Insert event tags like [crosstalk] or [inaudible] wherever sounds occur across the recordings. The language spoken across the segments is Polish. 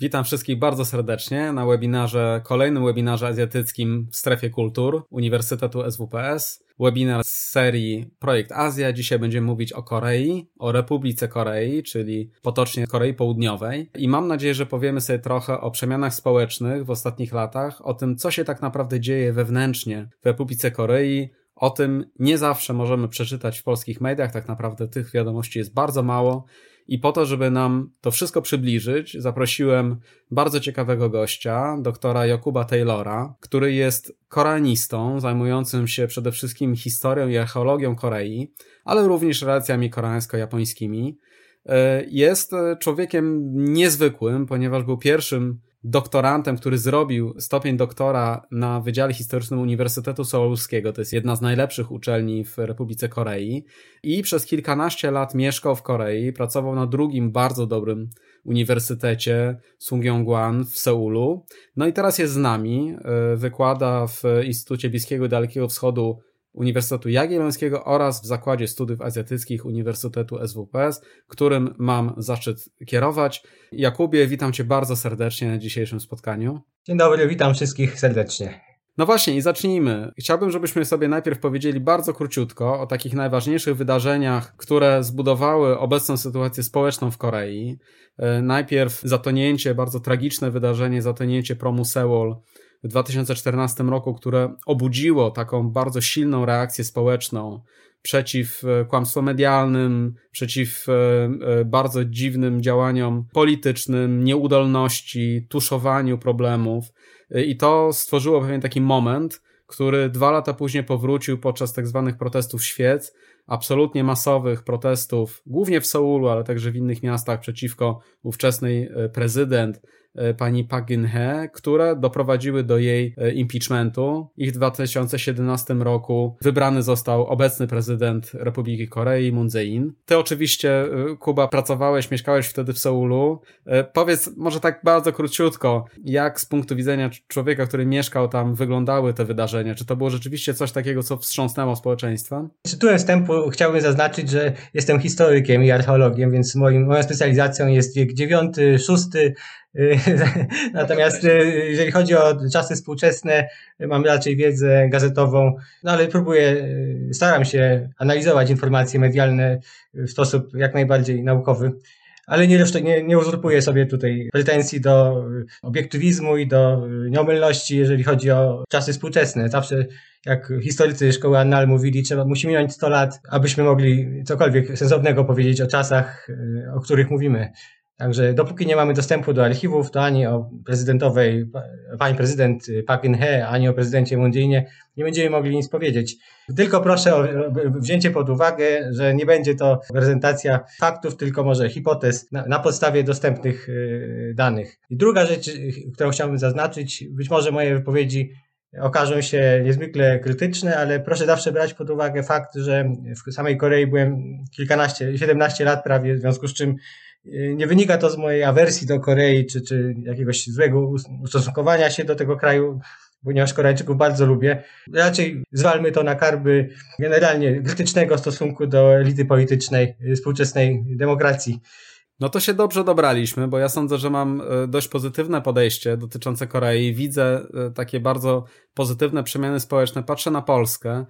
Witam wszystkich bardzo serdecznie na webinarze, kolejnym webinarze azjatyckim w strefie kultur Uniwersytetu SWPS. Webinar z serii Projekt Azja. Dzisiaj będziemy mówić o Korei, o Republice Korei, czyli potocznie Korei Południowej. I mam nadzieję, że powiemy sobie trochę o przemianach społecznych w ostatnich latach, o tym, co się tak naprawdę dzieje wewnętrznie w Republice Korei, o tym nie zawsze możemy przeczytać w polskich mediach, tak naprawdę tych wiadomości jest bardzo mało. I po to, żeby nam to wszystko przybliżyć, zaprosiłem bardzo ciekawego gościa, doktora Jakuba Taylora, który jest koreanistą, zajmującym się przede wszystkim historią i archeologią Korei, ale również relacjami koreańsko-japońskimi. E, jest człowiekiem niezwykłym, ponieważ był pierwszym doktorantem, który zrobił stopień doktora na Wydziale Historycznym Uniwersytetu Seulskiego. To jest jedna z najlepszych uczelni w Republice Korei. I przez kilkanaście lat mieszkał w Korei, pracował na drugim bardzo dobrym uniwersytecie Sungyongwan w Seulu. No i teraz jest z nami, e, wykłada w Instytucie Bliskiego i Dalekiego Wschodu Uniwersytetu Jagiellońskiego oraz w Zakładzie Studiów Azjatyckich Uniwersytetu SWPS, którym mam zaszczyt kierować. Jakubie, witam Cię bardzo serdecznie na dzisiejszym spotkaniu. Dzień dobry, witam wszystkich serdecznie. No właśnie, i zacznijmy. Chciałbym, żebyśmy sobie najpierw powiedzieli bardzo króciutko o takich najważniejszych wydarzeniach, które zbudowały obecną sytuację społeczną w Korei. E, najpierw zatonięcie, bardzo tragiczne wydarzenie, zatonięcie promu Seoul w 2014 roku, które obudziło taką bardzo silną reakcję społeczną przeciw e, kłamstwom medialnym, przeciw e, e, bardzo dziwnym działaniom politycznym, nieudolności, tuszowaniu problemów. I to stworzyło pewien taki moment, który dwa lata później powrócił podczas tak zwanych protestów świec, absolutnie masowych protestów, głównie w Seulu, ale także w innych miastach przeciwko ówczesnej prezydent, pani Park Geun-hye, które doprowadziły do jej e, impeachmentu. I w 2017 roku wybrany został obecny prezydent Republiki Korei, Moon Jae-in. Ty oczywiście, e, Kuba, pracowałeś, mieszkałeś wtedy w Seulu. Powiedz może tak bardzo króciutko, jak z punktu widzenia człowieka, który mieszkał tam, wyglądały te wydarzenia? Czy to było rzeczywiście coś takiego, co wstrząsnęło społeczeństwem? Tytułem wstępu chciałbym zaznaczyć, że jestem historykiem i archeologiem, więc moim, moją specjalizacją jest wiek IX, VI, [laughs] Natomiast y, jeżeli chodzi o czasy współczesne, mam raczej wiedzę gazetową, no ale próbuję, y, staram się analizować informacje medialne w sposób jak najbardziej naukowy. Ale nie, nie, nie uzurpuję sobie tutaj pretensji do obiektywizmu i do nieomylności, jeżeli chodzi o czasy współczesne. Zawsze, jak historycy szkoły Annal mówili, trzeba, musi minąć 100 lat, abyśmy mogli cokolwiek sensownego powiedzieć o czasach, y, o których mówimy. Także dopóki nie mamy dostępu do archiwów, to ani o prezydentowej, pani prezydent Park Geun-hye, ani o prezydencie Moon Jae-inie nie będziemy mogli nic powiedzieć. Tylko proszę o wzięcie pod uwagę, że nie będzie to prezentacja faktów, tylko może hipotez na, na podstawie dostępnych y, danych. I druga rzecz, którą chciałbym zaznaczyć, być może moje wypowiedzi okażą się niezwykle krytyczne, ale proszę zawsze brać pod uwagę fakt, że w samej Korei byłem kilkanaście, 17 lat prawie, w związku z czym Y, nie wynika to z mojej awersji do Korei, czy, czy jakiegoś złego ustosunkowania się do tego kraju, ponieważ Koreańczyków bardzo lubię. Raczej zwalmy to na karby generalnie krytycznego stosunku do elity politycznej y, współczesnej demokracji. No to się dobrze dobraliśmy, bo ja sądzę, że mam y, dość pozytywne podejście dotyczące Korei. Widzę takie bardzo pozytywne przemiany społeczne. Patrzę na Polskę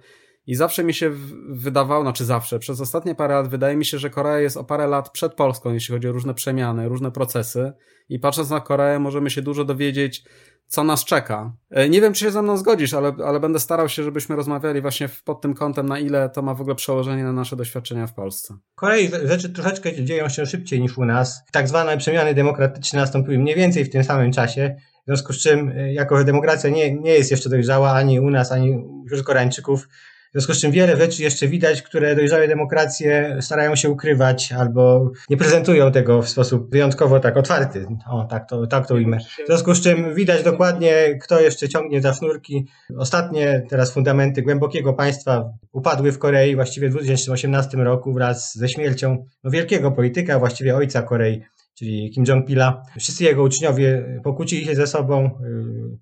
i zawsze mi się wydawało, znaczy zawsze, przez ostatnie parę lat wydaje mi się, że Korea jest o parę lat przed Polską, jeśli chodzi o różne przemiany, różne procesy. I patrząc na Koreę, możemy się dużo dowiedzieć, co nas czeka. E, nie wiem, czy się ze mną zgodzisz, ale, ale będę starał się, żebyśmy rozmawiali właśnie pod tym kątem, na ile to ma w ogóle przełożenie na nasze doświadczenia w Polsce. W Korei rzeczy troszeczkę dzieją się szybciej niż u nas. Tak zwane przemiany demokratyczne nastąpiły mniej więcej w tym samym czasie. W związku z czym, e, jako demokracja nie, nie jest jeszcze dojrzała ani u nas, ani wśród Koreańczyków, w związku z czym wiele rzeczy jeszcze widać, które dojrzałe demokracje starają się ukrywać albo nie prezentują tego w sposób wyjątkowo tak otwarty. O, tak to, tak to ujmę. W związku z czym widać dokładnie, kto jeszcze ciągnie za sznurki. Ostatnie teraz fundamenty głębokiego państwa upadły w Korei właściwie w 2018 roku wraz ze śmiercią no, wielkiego polityka, właściwie ojca Korei, czyli Kim Jong-pila. Wszyscy jego uczniowie pokłócili się ze sobą.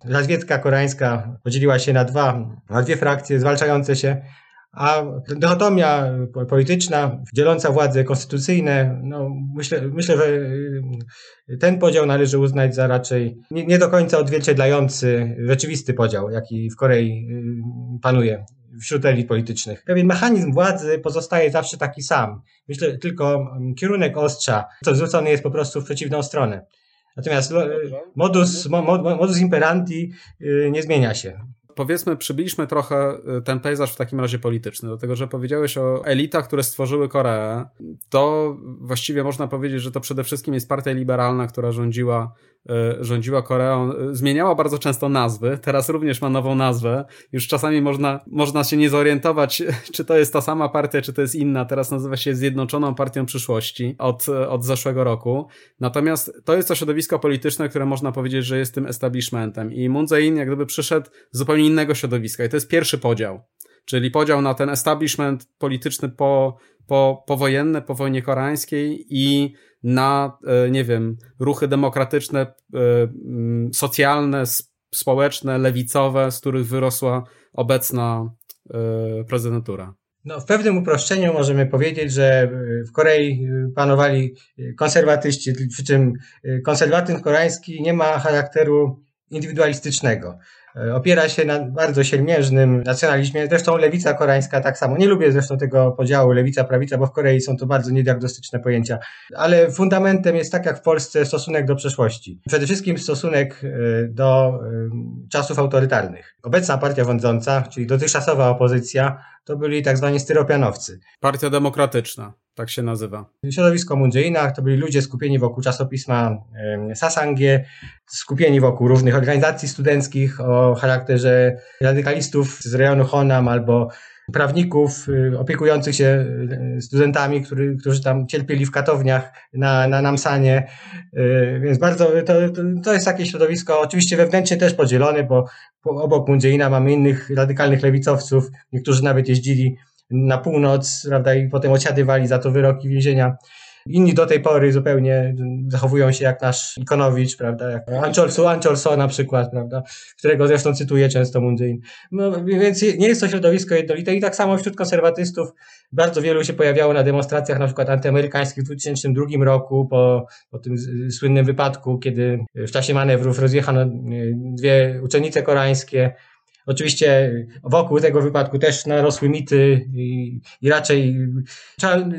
Razwiedka koreańska podzieliła się na dwa, na dwie frakcje zwalczające się, A dychotomia polityczna, dzieląca władze konstytucyjne, no myślę, myślę, że y, ten podział należy uznać za raczej nie, nie do końca odzwierciedlający rzeczywisty podział, jaki w Korei y, panuje wśród elit politycznych. Pewien mechanizm władzy pozostaje zawsze taki sam. Myślę, tylko mm, kierunek ostrza, to zwrócony jest po prostu w przeciwną stronę. Natomiast modus, modus imperanti y, nie zmienia się powiedzmy, przybiliśmy trochę y, ten pejzaż w takim razie polityczny, dlatego że powiedziałeś o elitach, które stworzyły Koreę. To właściwie można powiedzieć, że to przede wszystkim jest partia liberalna, która rządziła rządziła Koreą, e, zmieniała bardzo często nazwy, teraz również ma nową nazwę. Już czasami można, można się nie zorientować, [laughs] czy to jest ta sama partia, czy to jest inna. Teraz nazywa się Zjednoczoną Partią Przyszłości od, od zeszłego roku. Natomiast to jest to środowisko polityczne, które można powiedzieć, że jest tym establishmentem. I Moon Jae-in jak gdyby przyszedł z zupełnie innego środowiska. I to jest pierwszy podział. Czyli podział na ten establishment polityczny po, po, powojenny, po wojnie koreańskiej i na, e, nie wiem, ruchy demokratyczne, e, socjalne, społeczne, lewicowe, z których wyrosła obecna e, prezydentura. No, w pewnym uproszczeniu możemy powiedzieć, że w Korei panowali konserwatyści, przy czym konserwatyzm koreański nie ma charakteru indywidualistycznego. E, opiera się na bardzo siermiężnym nacjonalizmie. Zresztą lewica koreańska tak samo. Nie lubię zresztą tego podziału lewica-prawica, bo w Korei są to bardzo niediagnostyczne pojęcia. Ale fundamentem jest tak jak w Polsce stosunek do przeszłości. Przede wszystkim stosunek e, do e, czasów autorytarnych. Obecna partia rządząca, czyli dotychczasowa opozycja, to byli tak zwani styropianowcy. Partia Demokratyczna, tak się nazywa. Środowisko Mundziina to byli ludzie skupieni wokół czasopisma Sasangie, skupieni wokół różnych organizacji studenckich o charakterze radykalistów z rejonu Honam albo prawników y, opiekujących się y, studentami, który, którzy tam cierpieli w katowniach na, na Namsanie. Y, więc bardzo to, to jest takie środowisko, oczywiście wewnętrznie też podzielone, bo obok Mundziina mamy innych radykalnych lewicowców, niektórzy nawet jeździli na północ, prawda, i potem osiadywali za to wyroki więzienia. Inni do tej pory zupełnie zachowują się jak nasz Ikonowicz, prawda, jak Ancholso, Ancholso na przykład, prawda, którego zresztą cytuję często Mundin. No, więc nie jest to środowisko jednolite i tak samo wśród konserwatystów bardzo wielu się pojawiało na demonstracjach na przykład antyamerykańskich w 2002 roku po, po tym słynnym wypadku, kiedy w czasie manewrów rozjechano e, dwie uczennice koreańskie, Oczywiście wokół tego wypadku też narosły mity i, i, raczej trzeba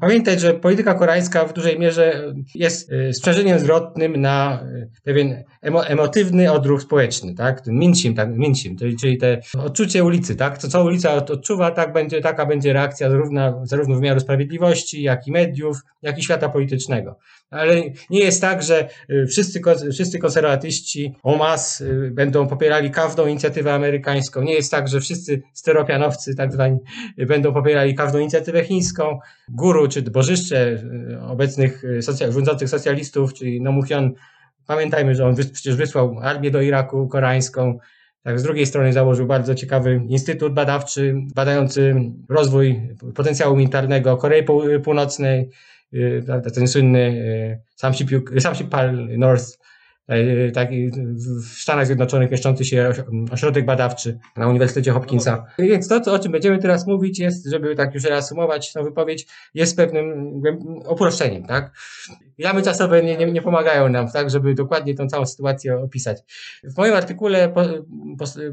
pamiętać, że polityka koreańska w dużej mierze jest e, sprzężeniem zwrotnym na pewien emo, emotywny odruch społeczny, tak? Minsim, tak, minsim czyli, te odczucie ulicy, tak? To co ulica odczuwa, tak będzie, taka będzie reakcja zarówno, zarówno wymiaru sprawiedliwości, jak i mediów, jak i świata politycznego. Ale nie jest tak, że wszyscy, wszyscy konserwatyści en masse będą popierali każdą inicjatywę amerykańską, amerykańską. Nie jest tak, że wszyscy steropianowcy tak zwani będą popierali każdą inicjatywę chińską. Guru czy bożyszcze e, obecnych e, socjal, rządzących socjalistów, czyli Nomuchion, pamiętajmy, że on przecież wysłał armię do Iraku koreańską. Tak, z drugiej strony założył bardzo ciekawy instytut badawczy, badający rozwój potencjału militarnego Korei Północnej, e, ten słynny Samsipal North taki w Stanach Zjednoczonych mieszczący się ośrodek badawczy na Uniwersytecie Hopkinsa. Więc to, o czym będziemy teraz mówić, jest, żeby tak już reasumować tę wypowiedź, jest pewnym uproszczeniem, tak? Jamy czasowe nie, nie, nie, pomagają nam, tak, żeby dokładnie tą całą sytuację opisać. W moim artykule po,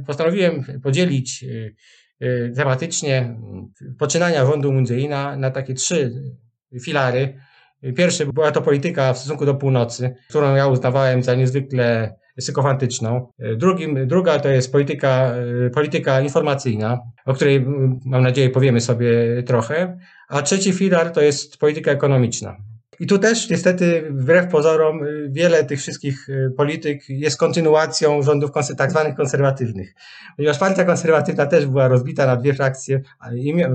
postanowiłem podzielić e, e, tematycznie poczynania rządu Mundziina na takie trzy filary. Pierwszy była to polityka w stosunku do północy, którą ja uznawałem za niezwykle sykofantyczną. Drugim, druga to jest polityka, polityka informacyjna, o której mam nadzieję powiemy sobie trochę. A trzeci filar to jest polityka ekonomiczna. I tu też niestety, wbrew pozorom, wiele tych wszystkich polityk jest kontynuacją rządów tak zwanych konserwatywnych. Ponieważ partia konserwatywna też była rozbita na dwie frakcje.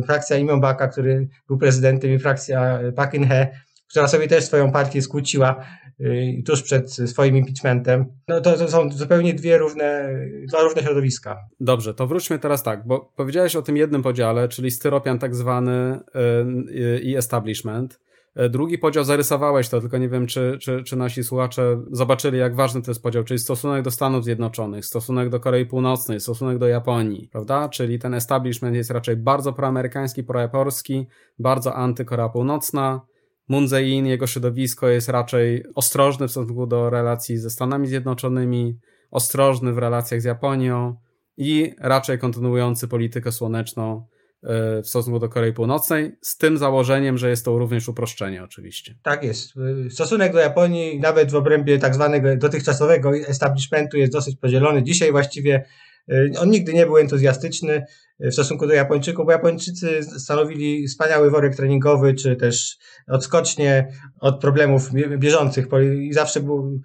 Frakcja Imion Baka, który był prezydentem i frakcja Park Geun-hye, która sobie też swoją partię skłóciła y, tuż przed swoim impeachmentem. No to, to są zupełnie dwie różne, dwa różne środowiska. Dobrze, to wróćmy teraz tak, bo powiedziałeś o tym jednym podziale, czyli styropian tak zwany y, i establishment. Drugi podział zarysowałeś to, tylko nie wiem, czy, czy, czy nasi słuchacze zobaczyli, jak ważny to jest podział, czyli stosunek do Stanów Zjednoczonych, stosunek do Korei Północnej, stosunek do Japonii, prawda? Czyli ten establishment jest raczej bardzo proamerykański, projaporski, bardzo antykorea Północna. Moon Jae-in, jego środowisko jest raczej ostrożny w stosunku do relacji ze Stanami Zjednoczonymi, ostrożny w relacjach z Japonią i raczej kontynuujący politykę słoneczną E, w stosunku do Korei Północnej, z tym założeniem, że jest to również uproszczenie oczywiście. Tak jest. Stosunek do Japonii, nawet w obrębie tak zwanego dotychczasowego establishmentu jest dosyć podzielony. Dzisiaj właściwie on nigdy nie był entuzjastyczny w stosunku do Japończyków, bo Japończycy stanowili wspaniały worek treningowy, czy też odskocznie od problemów bieżących i zawsze był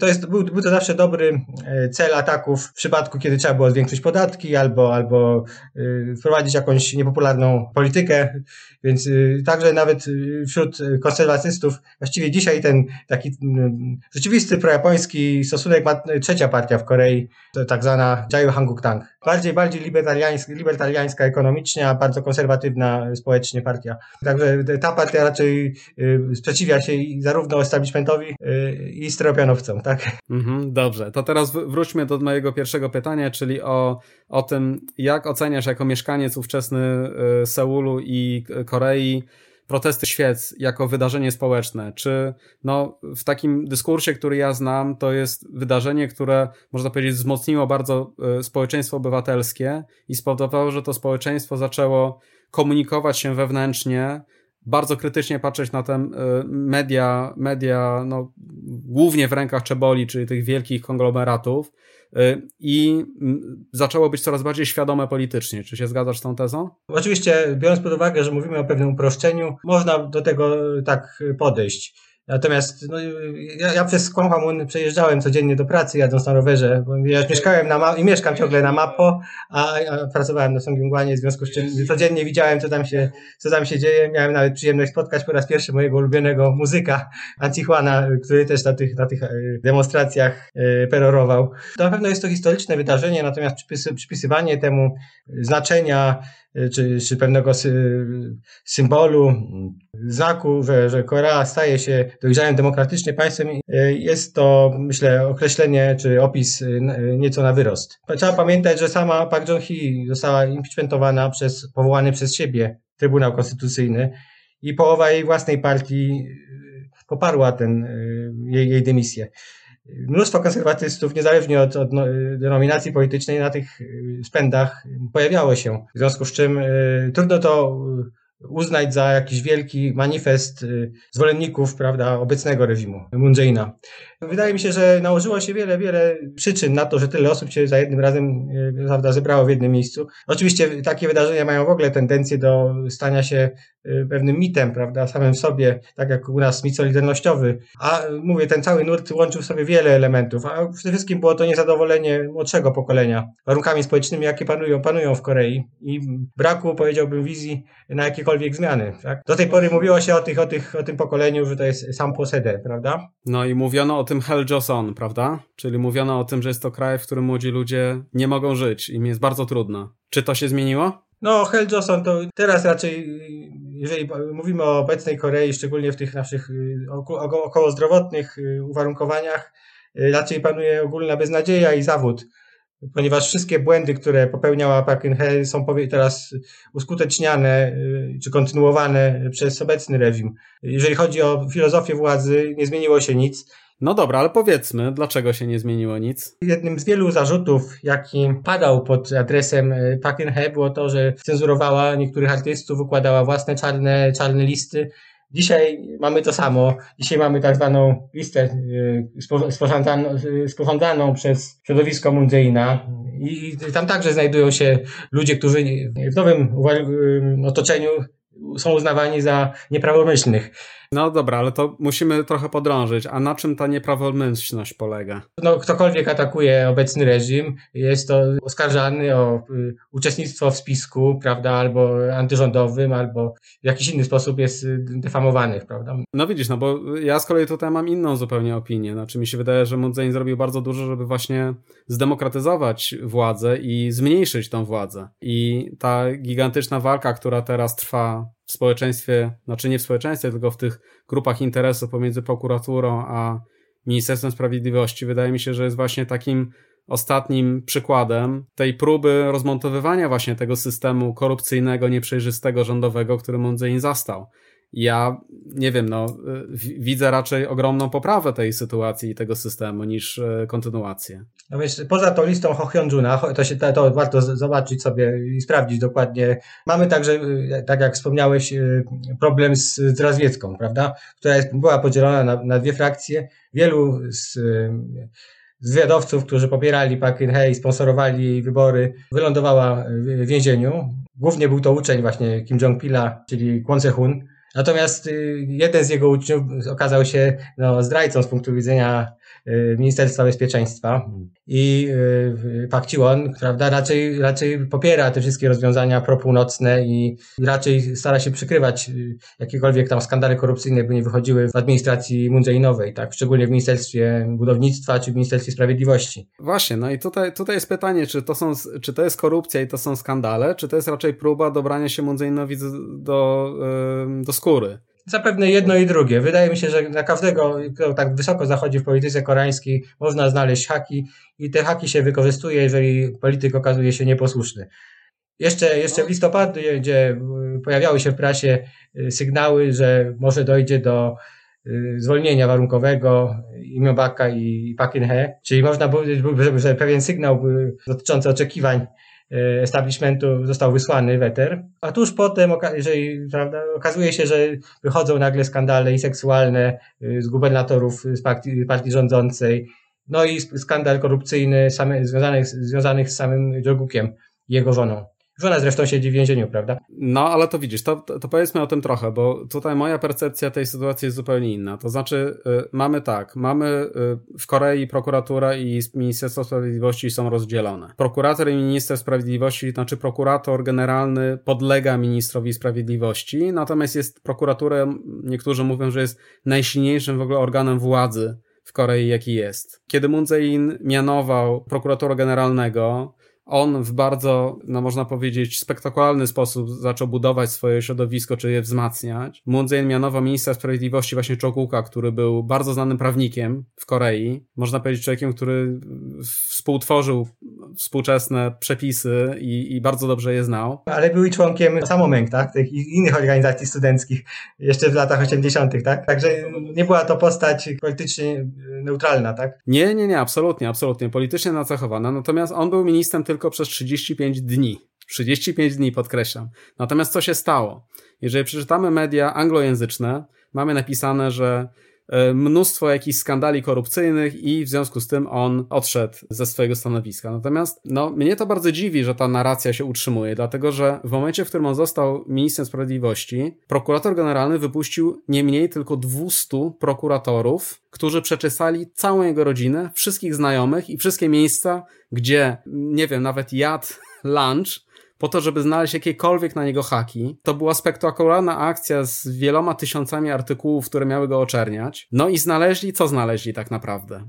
to jest, był, był to zawsze dobry e, cel ataków w przypadku, kiedy trzeba było zwiększyć podatki albo, albo e, wprowadzić jakąś niepopularną politykę. Więc także nawet wśród konserwatystów właściwie dzisiaj ten taki rzeczywisty projapoński stosunek ma trzecia partia w Korei, to tak zwana Jayu Hanguk-tang. Bardziej, bardziej libertariańska, libertariańska ekonomicznie, a bardzo konserwatywna społecznie partia. Także ta partia raczej sprzeciwia się zarówno establishmentowi i tak? Mhm, dobrze, to teraz wróćmy do mojego pierwszego pytania, czyli o, o tym, jak oceniasz jako mieszkaniec ówczesny y, Seulu i Korei protesty świec jako wydarzenie społeczne? Czy no, w takim dyskursie, który ja znam, to jest wydarzenie, które można powiedzieć wzmocniło bardzo y, społeczeństwo obywatelskie i spowodowało, że to społeczeństwo zaczęło komunikować się wewnętrznie, bardzo krytycznie patrzeć na te y, media, media no, głównie w rękach Czeboli, czyli tych wielkich konglomeratów y, i zaczęło być coraz bardziej świadome politycznie. Czy się zgadzasz z tą tezą? Oczywiście, biorąc pod uwagę, że mówimy o pewnym uproszczeniu, można do tego tak podejść. Natomiast no, ja, ja przez Kłamhamun przejeżdżałem codziennie do pracy, jadąc na rowerze, bo ja mieszkałem na i mieszkam ciągle na Mapo, a, a pracowałem na Sągiungłanie, w związku z czym codziennie widziałem, co tam, się, co tam się dzieje. Miałem nawet przyjemność spotkać po raz pierwszy mojego ulubionego muzyka, Antijuana, który też na tych, na tych e, demonstracjach e, perorował. To na pewno jest to historyczne wydarzenie, natomiast przypisy, przypisywanie temu znaczenia czy, czy pewnego sy, symbolu, znaku, że, że Korea staje się dojrzałym demokratycznie państwem, y, jest to, myślę, określenie czy opis y, nieco na wyrost. Trzeba pamiętać, że sama Park Jong-hee została impeachmentowana przez, powołany przez siebie Trybunał Konstytucyjny i połowa jej własnej partii poparła ten, jej, jej dymisję mnóstwo konserwatystów, niezależnie od, od no, denominacji politycznej, na tych y, spędach pojawiało się. W związku z czym y, trudno to uznać za jakiś wielki manifest y, zwolenników prawda, obecnego reżimu Moon Jae-ina. Wydaje mi się, że nałożyło się wiele, wiele przyczyn na to, że tyle osób się za jednym razem y, prawda, zebrało w jednym miejscu. Oczywiście takie wydarzenia mają w ogóle tendencję do stania się y, pewnym mitem, prawda, samym w sobie, tak jak u nas mit solidarnościowy. A mówię, ten cały nurt łączył w sobie wiele elementów, a przede wszystkim było to niezadowolenie młodszego pokolenia warunkami społecznymi, jakie panują, panują w Korei i braku, powiedziałbym, wizji na jakiekolwiek zmiany. Tak? Do tej pory mówiło się o, tych, o, tych, o tym pokoleniu, że to jest sam posedę, prawda? No i mówiono o tym Hell Joseon, prawda? Czyli mówiono o tym, że jest to kraj, w którym młodzi ludzie nie mogą żyć. Im jest bardzo trudno. Czy to się zmieniło? No, Hell Joseon to teraz raczej, jeżeli mówimy o obecnej Korei, szczególnie w tych naszych y, około zdrowotnych y, uwarunkowaniach, y, raczej panuje ogólna beznadzieja i zawód ponieważ wszystkie błędy, które popełniała Park Geun-hye są teraz uskuteczniane y, czy kontynuowane przez obecny reżim. Jeżeli chodzi o filozofię władzy, nie zmieniło się nic. No dobra, ale powiedzmy, dlaczego się nie zmieniło nic? Jednym z wielu zarzutów, jaki padał pod adresem y, Park Geun-hye było to, że cenzurowała niektórych artystów, układała własne czarne, czarne listy Dzisiaj mamy to samo. Dzisiaj mamy tak zwaną listę y, sporządzaną, sporządzaną przez środowisko Mundzejna i tam także znajdują się ludzie, którzy w nowym y, otoczeniu są uznawani za nieprawomyślnych. No dobra, ale to musimy trochę podrążyć. A na czym ta nieprawomyślność polega? No, ktokolwiek atakuje obecny reżim, jest to oskarżany o y, uczestnictwo w spisku, prawda, albo antyrządowym, albo w jakiś inny sposób jest y, defamowany, prawda? No widzisz, no bo ja z kolei tutaj mam inną zupełnie opinię. Znaczy mi się wydaje, że Moon zrobił bardzo dużo, żeby właśnie zdemokratyzować władzę i zmniejszyć tą władzę. I ta gigantyczna walka, która teraz trwa w społeczeństwie, znaczy nie w społeczeństwie, tylko w tych grupach interesu pomiędzy prokuraturą a Ministerstwem Sprawiedliwości, wydaje mi się, że jest właśnie takim ostatnim przykładem tej próby rozmontowywania właśnie tego systemu korupcyjnego, nieprzejrzystego, rządowego, który Mundzein zastał. Ja nie wiem, no, widzę raczej ogromną poprawę tej sytuacji i tego systemu niż e, kontynuację. No wiesz, poza tą listą Ho Hyun-juna, to, się, to warto zobaczyć sobie i sprawdzić dokładnie. Mamy także, e, tak jak wspomniałeś, e, problem z, z Razwiecką, prawda? Która jest, była podzielona na, na dwie frakcje. Wielu z zwiadowców, którzy popierali Park Geun-hye i sponsorowali wybory, wylądowała w więzieniu. Głównie był to uczeń właśnie Kim Jong-pila, czyli Kwon Se-hun. Natomiast y, jeden z jego uczniów okazał się no, zdrajcą z punktu widzenia Ministerstwa Bezpieczeństwa i y, Pak Ci-won, prawda, raczej, raczej popiera te wszystkie rozwiązania propółnocne i raczej stara się przykrywać jakiekolwiek tam skandale korupcyjne, by nie wychodziły w administracji Moon Jae-inowej, tak, szczególnie w Ministerstwie Budownictwa czy w Ministerstwie Sprawiedliwości. Właśnie, no i tutaj, tutaj jest pytanie, czy to, są, czy to jest korupcja i to są skandale, czy to jest raczej próba dobrania się do, do, do skóry. Zapewne jedno i drugie. Wydaje mi się, że na każdego, kto tak wysoko zachodzi w polityce koreańskiej, można znaleźć haki i te haki się wykorzystuje, jeżeli polityk okazuje się nieposłuszny. Jeszcze, jeszcze w listopadzie, gdzie pojawiały się w prasie y, sygnały, że może dojdzie do y, zwolnienia warunkowego Imiobaka i Pakinhe, czyli można powiedzieć, że pewien sygnał dotyczący oczekiwań establishmentu został wysłany weter, a tuż potem, jeżeli prawda, okazuje się, że wychodzą nagle skandale i seksualne y, z gubernatorów z partii, partii rządzącej, no i skandal korupcyjny same, związany, związany z samym Jogukiem jego żoną. Żona zresztą siedzi w więzieniu, prawda? No, ale to widzisz, to, to powiedzmy o tym trochę, bo tutaj moja percepcja tej sytuacji jest zupełnie inna. To znaczy, y, mamy tak, mamy y, w Korei prokuratura i Ministerstwo Sprawiedliwości są rozdzielone. Prokurator i minister sprawiedliwości, znaczy prokurator generalny podlega ministrowi sprawiedliwości, natomiast jest prokuraturą, niektórzy mówią, że jest najsilniejszym w ogóle organem władzy w Korei, jaki jest. Kiedy Moon Jae-in mianował prokuratora generalnego, on w bardzo, no można powiedzieć, spektakularny sposób zaczął budować swoje środowisko, czy je wzmacniać. Moon Jae-in mianował ministra sprawiedliwości właśnie Chokuka, który był bardzo znanym prawnikiem w Korei. Można powiedzieć człowiekiem, który współtworzył współczesne przepisy i, i bardzo dobrze je znał. Ale był i członkiem Samomeng, tak? Tych innych organizacji studenckich jeszcze w latach 80., tak? Także nie była to postać politycznie neutralna, tak? Nie, nie, nie, absolutnie, absolutnie. Politycznie nacechowana. Natomiast on był ministrem tylko tylko przez 35 dni. 35 dni podkreślam. Natomiast co się stało? Jeżeli przeczytamy media anglojęzyczne, mamy napisane, że mnóstwo jakichś skandali korupcyjnych i w związku z tym on odszedł ze swojego stanowiska. Natomiast, no, mnie to bardzo dziwi, że ta narracja się utrzymuje, dlatego że w momencie, w którym on został ministrem sprawiedliwości, prokurator generalny wypuścił nie mniej tylko 200 prokuratorów, którzy przeczesali całą jego rodzinę, wszystkich znajomych i wszystkie miejsca, gdzie, nie wiem, nawet jadł lunch, po to, żeby znaleźć jakiekolwiek na niego haki. To była spektakularna akcja z wieloma tysiącami artykułów, które miały go oczerniać. No i znaleźli, co znaleźli tak naprawdę?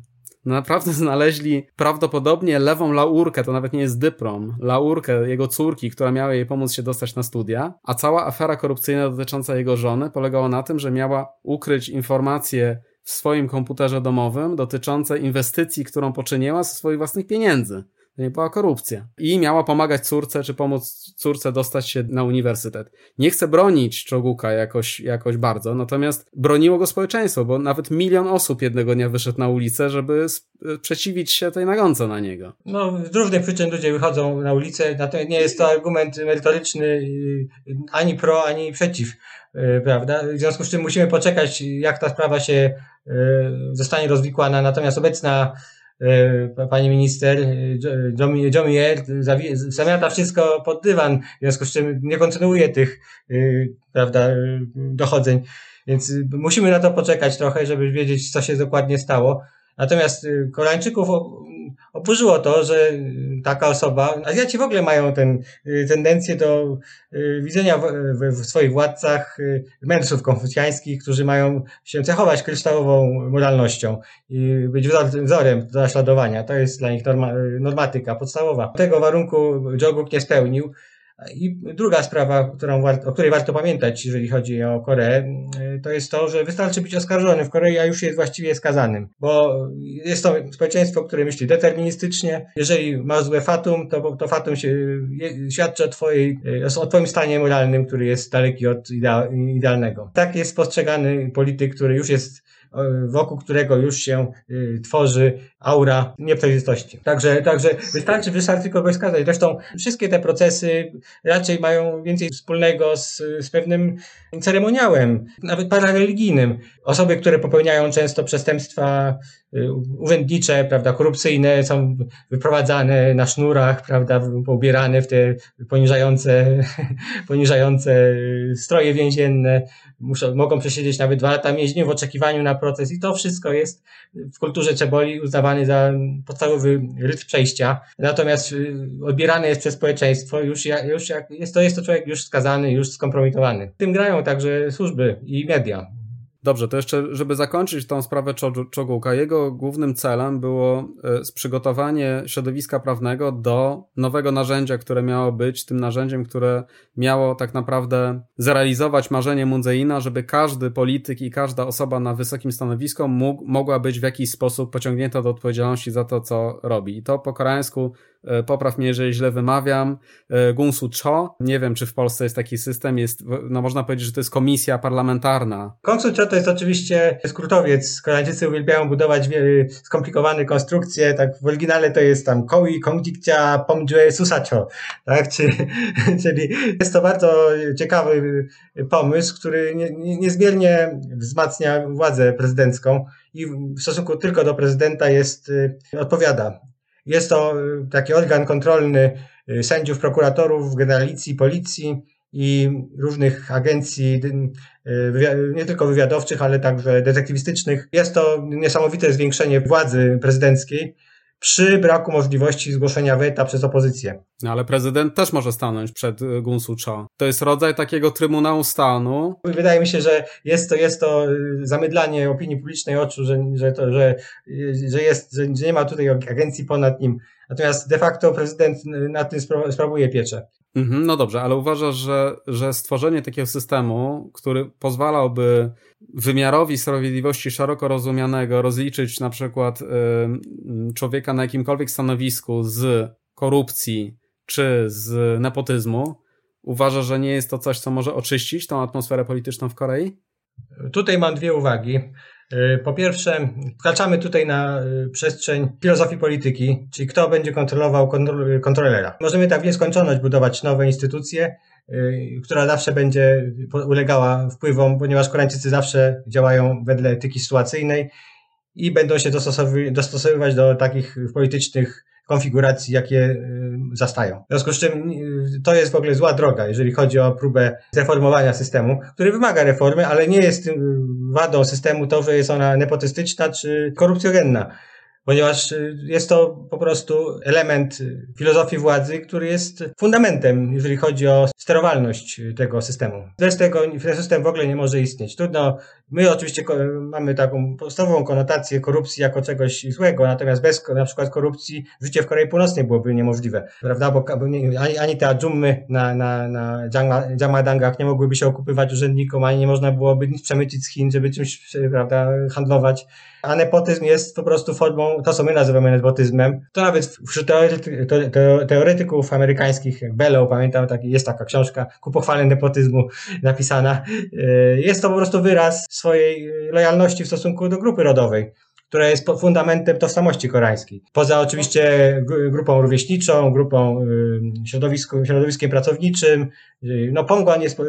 No naprawdę [laughs] znaleźli prawdopodobnie lewą laurkę, to nawet nie jest dyplom, laurkę jego córki, która miała jej pomóc się dostać na studia, a cała afera korupcyjna dotycząca jego żony polegała na tym, że miała ukryć informacje w swoim komputerze domowym dotyczące inwestycji, którą poczyniła ze swoich własnych pieniędzy. Nie była korupcja. I miała pomagać córce, czy pomóc córce dostać się na uniwersytet. Nie chcę bronić Czoguka jakoś, jakoś bardzo, natomiast broniło go społeczeństwo, bo nawet milion osób jednego dnia wyszedł na ulicę, żeby sprzeciwić się tej nagonce na niego. No, z różnych przyczyn ludzie wychodzą na ulicę, natomiast nie jest to argument merytoryczny y, ani pro, ani przeciw y, prawda? W związku z czym musimy poczekać, jak ta sprawa się y, zostanie rozwikłana. Natomiast obecna E, pani minister e, Jomier zamiata wszystko pod dywan, w związku z czym nie kontynuuje tych e, prawda, dochodzeń. Więc musimy na to poczekać trochę, żeby wiedzieć, co się dokładnie stało. Natomiast Koreańczyków oburzyło to, że taka osoba, Azjaci w ogóle mają ten, y, tendencję do y, widzenia w, w, swoich władcach y, mędrców konfucjańskich, którzy mają się cechować kryształową moralnością i być wzorem do naśladowania. To jest dla nich norma, normatyka podstawowa. Tego warunku Joguk nie spełnił, I druga sprawa, którą, o której warto pamiętać, jeżeli chodzi o Koreę, to jest to, że wystarczy być oskarżonym w Korei, a już jest właściwie skazanym, bo jest to społeczeństwo, które myśli deterministycznie. Jeżeli masz złe fatum, to, to fatum się, świadczy o, twojej, o twoim stanie moralnym, który jest daleki od idealnego. Tak jest postrzegany polityk, który już jest wokół którego już się y, tworzy aura nieprzejrzystości. Także, także wystarczy, wystarczy kogoś skazać. Zresztą wszystkie te procesy raczej mają więcej wspólnego z, z pewnym ceremoniałem, nawet parareligijnym. Osoby, które popełniają często przestępstwa y, urzędnicze, prawda, korupcyjne, są wyprowadzane na sznurach, prawda, poubierane w te poniżające, [laughs] poniżające stroje więzienne, muszą, mogą przesiedzieć nawet dwa lata więzienia w oczekiwaniu na proces i to wszystko jest w kulturze czeboli uznawany za podstawowy rytm przejścia. Natomiast y, odbierany jest przez społeczeństwo już, jak, już jak, jest to, jest to człowiek już skazany, już skompromitowany. Tym grają także służby i media. Dobrze, to jeszcze, żeby zakończyć tą sprawę Czogułka, jego głównym celem było e, przygotowanie środowiska prawnego do nowego narzędzia, które miało być tym narzędziem, które miało tak naprawdę zrealizować marzenie Mundzeina, żeby każdy polityk i każda osoba na wysokim stanowisku mógł, mogła być w jakiś sposób pociągnięta do odpowiedzialności za to, co robi. I to po koreańsku popraw mnie, jeżeli źle wymawiam, e, Gunsu Cho. Nie wiem, czy w Polsce jest taki system, jest, no można powiedzieć, że to jest komisja parlamentarna. Gunsu Cho to jest oczywiście skrótowiec. Koreańczycy uwielbiają budować skomplikowane konstrukcje, tak w oryginale to jest tam Koi Kongjikcia Pomjue Susacho, tak, czyli, [laughs] czyli jest to bardzo ciekawy pomysł, który nie, nie, niezmiernie wzmacnia władzę prezydencką i w stosunku tylko do prezydenta jest, odpowiada jest to y, taki organ kontrolny y, sędziów, prokuratorów, generalicji, policji i różnych agencji, y, nie tylko wywiadowczych, ale także detektywistycznych. Jest to niesamowite zwiększenie władzy prezydenckiej przy braku możliwości zgłoszenia weta przez opozycję. No ale prezydent też może stanąć przed y, Gunsu Cho. To jest rodzaj takiego Trybunału Stanu. Wydaje mi się, że jest to, jest to y, zamydlanie opinii publicznej oczu, że, że, to, że, y, że, jest, że nie ma tutaj agencji ponad nim. Natomiast de facto prezydent nad tym sprawuje pieczę. Mhm, no dobrze, ale uważasz, że, że stworzenie takiego systemu, który pozwalałby wymiarowi sprawiedliwości szeroko rozumianego rozliczyć na przykład y, człowieka na jakimkolwiek stanowisku z korupcji czy z nepotyzmu, uważasz, że nie jest to coś, co może oczyścić tą atmosferę polityczną w Korei? Tutaj mam dwie uwagi. Y, po pierwsze, wkraczamy tutaj na y, przestrzeń filozofii polityki, czyli kto będzie kontrolował kontrolera. Możemy tak w nieskończoność budować nowe instytucje, y, która zawsze będzie ulegała wpływom, ponieważ Koreańczycy zawsze działają wedle etyki sytuacyjnej i będą się dostosowywać do takich politycznych konfiguracji, jakie y, zastają. W związku z czym y, to jest w ogóle zła droga, jeżeli chodzi o próbę zreformowania systemu, który wymaga reformy, ale nie jest wadą systemu to, że jest ona nepotystyczna czy korupcjogenna ponieważ y, jest to po prostu element y, filozofii władzy, który jest fundamentem, jeżeli chodzi o sterowalność y, tego systemu. Bez tego ten system w ogóle nie może istnieć. Trudno, my oczywiście mamy taką podstawową konotację korupcji jako czegoś złego, natomiast bez na przykład korupcji życie w Korei Północnej byłoby niemożliwe, prawda? Bo ani, ani te dżummy na, na, na nie mogłyby się okupywać urzędnikom, ani nie można byłoby nic przemycić z Chin, żeby czymś, prawda, handlować. A nepotyzm jest po prostu formą, to co my nazywamy nepotyzmem, to nawet wśród teorety, teoretyków amerykańskich, jak Bellow, pamiętam, taki, jest taka książka ku pochwale nepotyzmu napisana, e, jest to po prostu wyraz swojej lojalności w stosunku do grupy rodowej która jest fundamentem tożsamości koreańskiej. Poza oczywiście grupą rówieśniczą, grupą środowiskiem pracowniczym, y, no Pongwan jest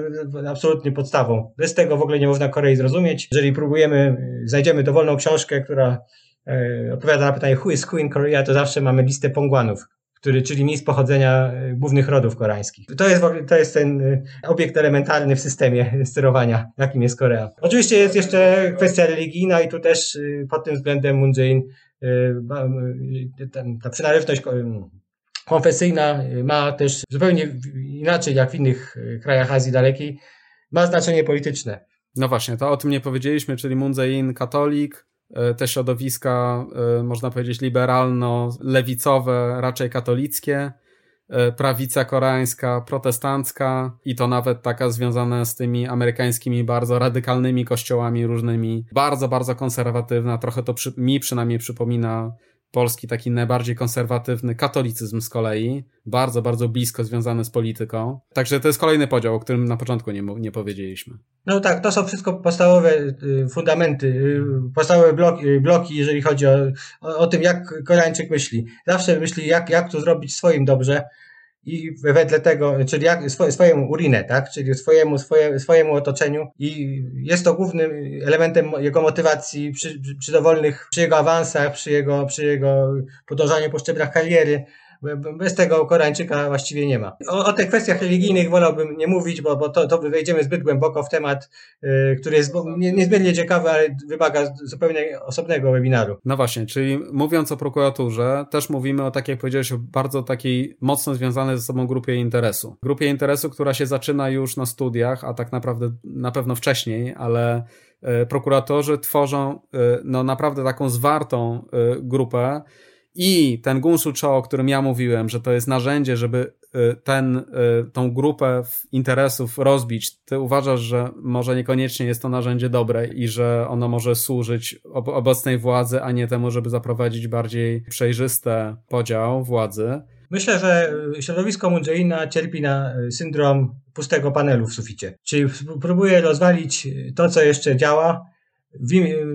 absolutnie podstawą. Bez tego w ogóle nie można Korei zrozumieć. Jeżeli próbujemy, y, znajdziemy dowolną książkę, która e, odpowiada na pytanie who is in Korea, to zawsze mamy listę Pongwanów który, czyli miejsc pochodzenia e, głównych rodów koreańskich. To jest, to jest ten e, obiekt elementarny w systemie [laughs] sterowania, jakim jest Korea. Oczywiście jest jeszcze kwestia religijna i tu też e, pod tym względem Moon Jae-in ta przynależność konfesyjna ma też zupełnie inaczej jak w innych krajach Azji Dalekiej, ma znaczenie polityczne. No właśnie, to o tym nie powiedzieliśmy, czyli Moon Jae-in katolik, te środowiska, e, można powiedzieć, liberalno-lewicowe, raczej katolickie. e, prawica koreańska, protestancka i to nawet taka związana z tymi amerykańskimi bardzo radykalnymi kościołami różnymi, bardzo, bardzo konserwatywna, trochę to przy, mi przynajmniej przypomina polski taki najbardziej konserwatywny katolicyzm z kolei, bardzo, bardzo blisko związany z polityką. Także to jest kolejny podział, o którym na początku nie, nie powiedzieliśmy. No tak, to są wszystko podstawowe y, fundamenty, y, podstawowe bloki, y, bloki jeżeli chodzi o, o, o tym, jak Koreańczyk myśli. Zawsze myśli, jak, jak to zrobić swoim dobrze, i wedle tego, czyli jak, swojemu urinę, tak? czyli swojemu, swoje, swojemu otoczeniu i jest to głównym elementem jego motywacji przy, przy dowolnych, przy jego awansach, przy jego, przy jego podążaniu po szczeblach kariery, bez tego Koreańczyka właściwie nie ma. O, o tych kwestiach religijnych wolałbym nie mówić, bo, bo to, to wejdziemy zbyt głęboko w temat, yy, który jest nie, niezmiernie ciekawy, ale wymaga zupełnie osobnego webinaru. No właśnie, czyli mówiąc o prokuraturze, też mówimy o, tak jak powiedziałeś, bardzo takiej mocno związanej ze sobą grupie interesu. Grupie interesu, która się zaczyna już na studiach, a tak naprawdę na pewno wcześniej, ale yy, prokuratorzy tworzą yy, no naprawdę taką zwartą yy, grupę, i ten Gunshu Cho, o którym ja mówiłem, że to jest narzędzie, żeby y, ten, y, tą grupę interesów rozbić, ty uważasz, że może niekoniecznie jest to narzędzie dobre i że ono może służyć obecnej władzy, a nie temu, żeby zaprowadzić bardziej przejrzyste podział władzy? Myślę, że środowisko Mundżeina cierpi na syndrom pustego panelu w suficie. Czyli próbuje rozwalić to, co jeszcze działa,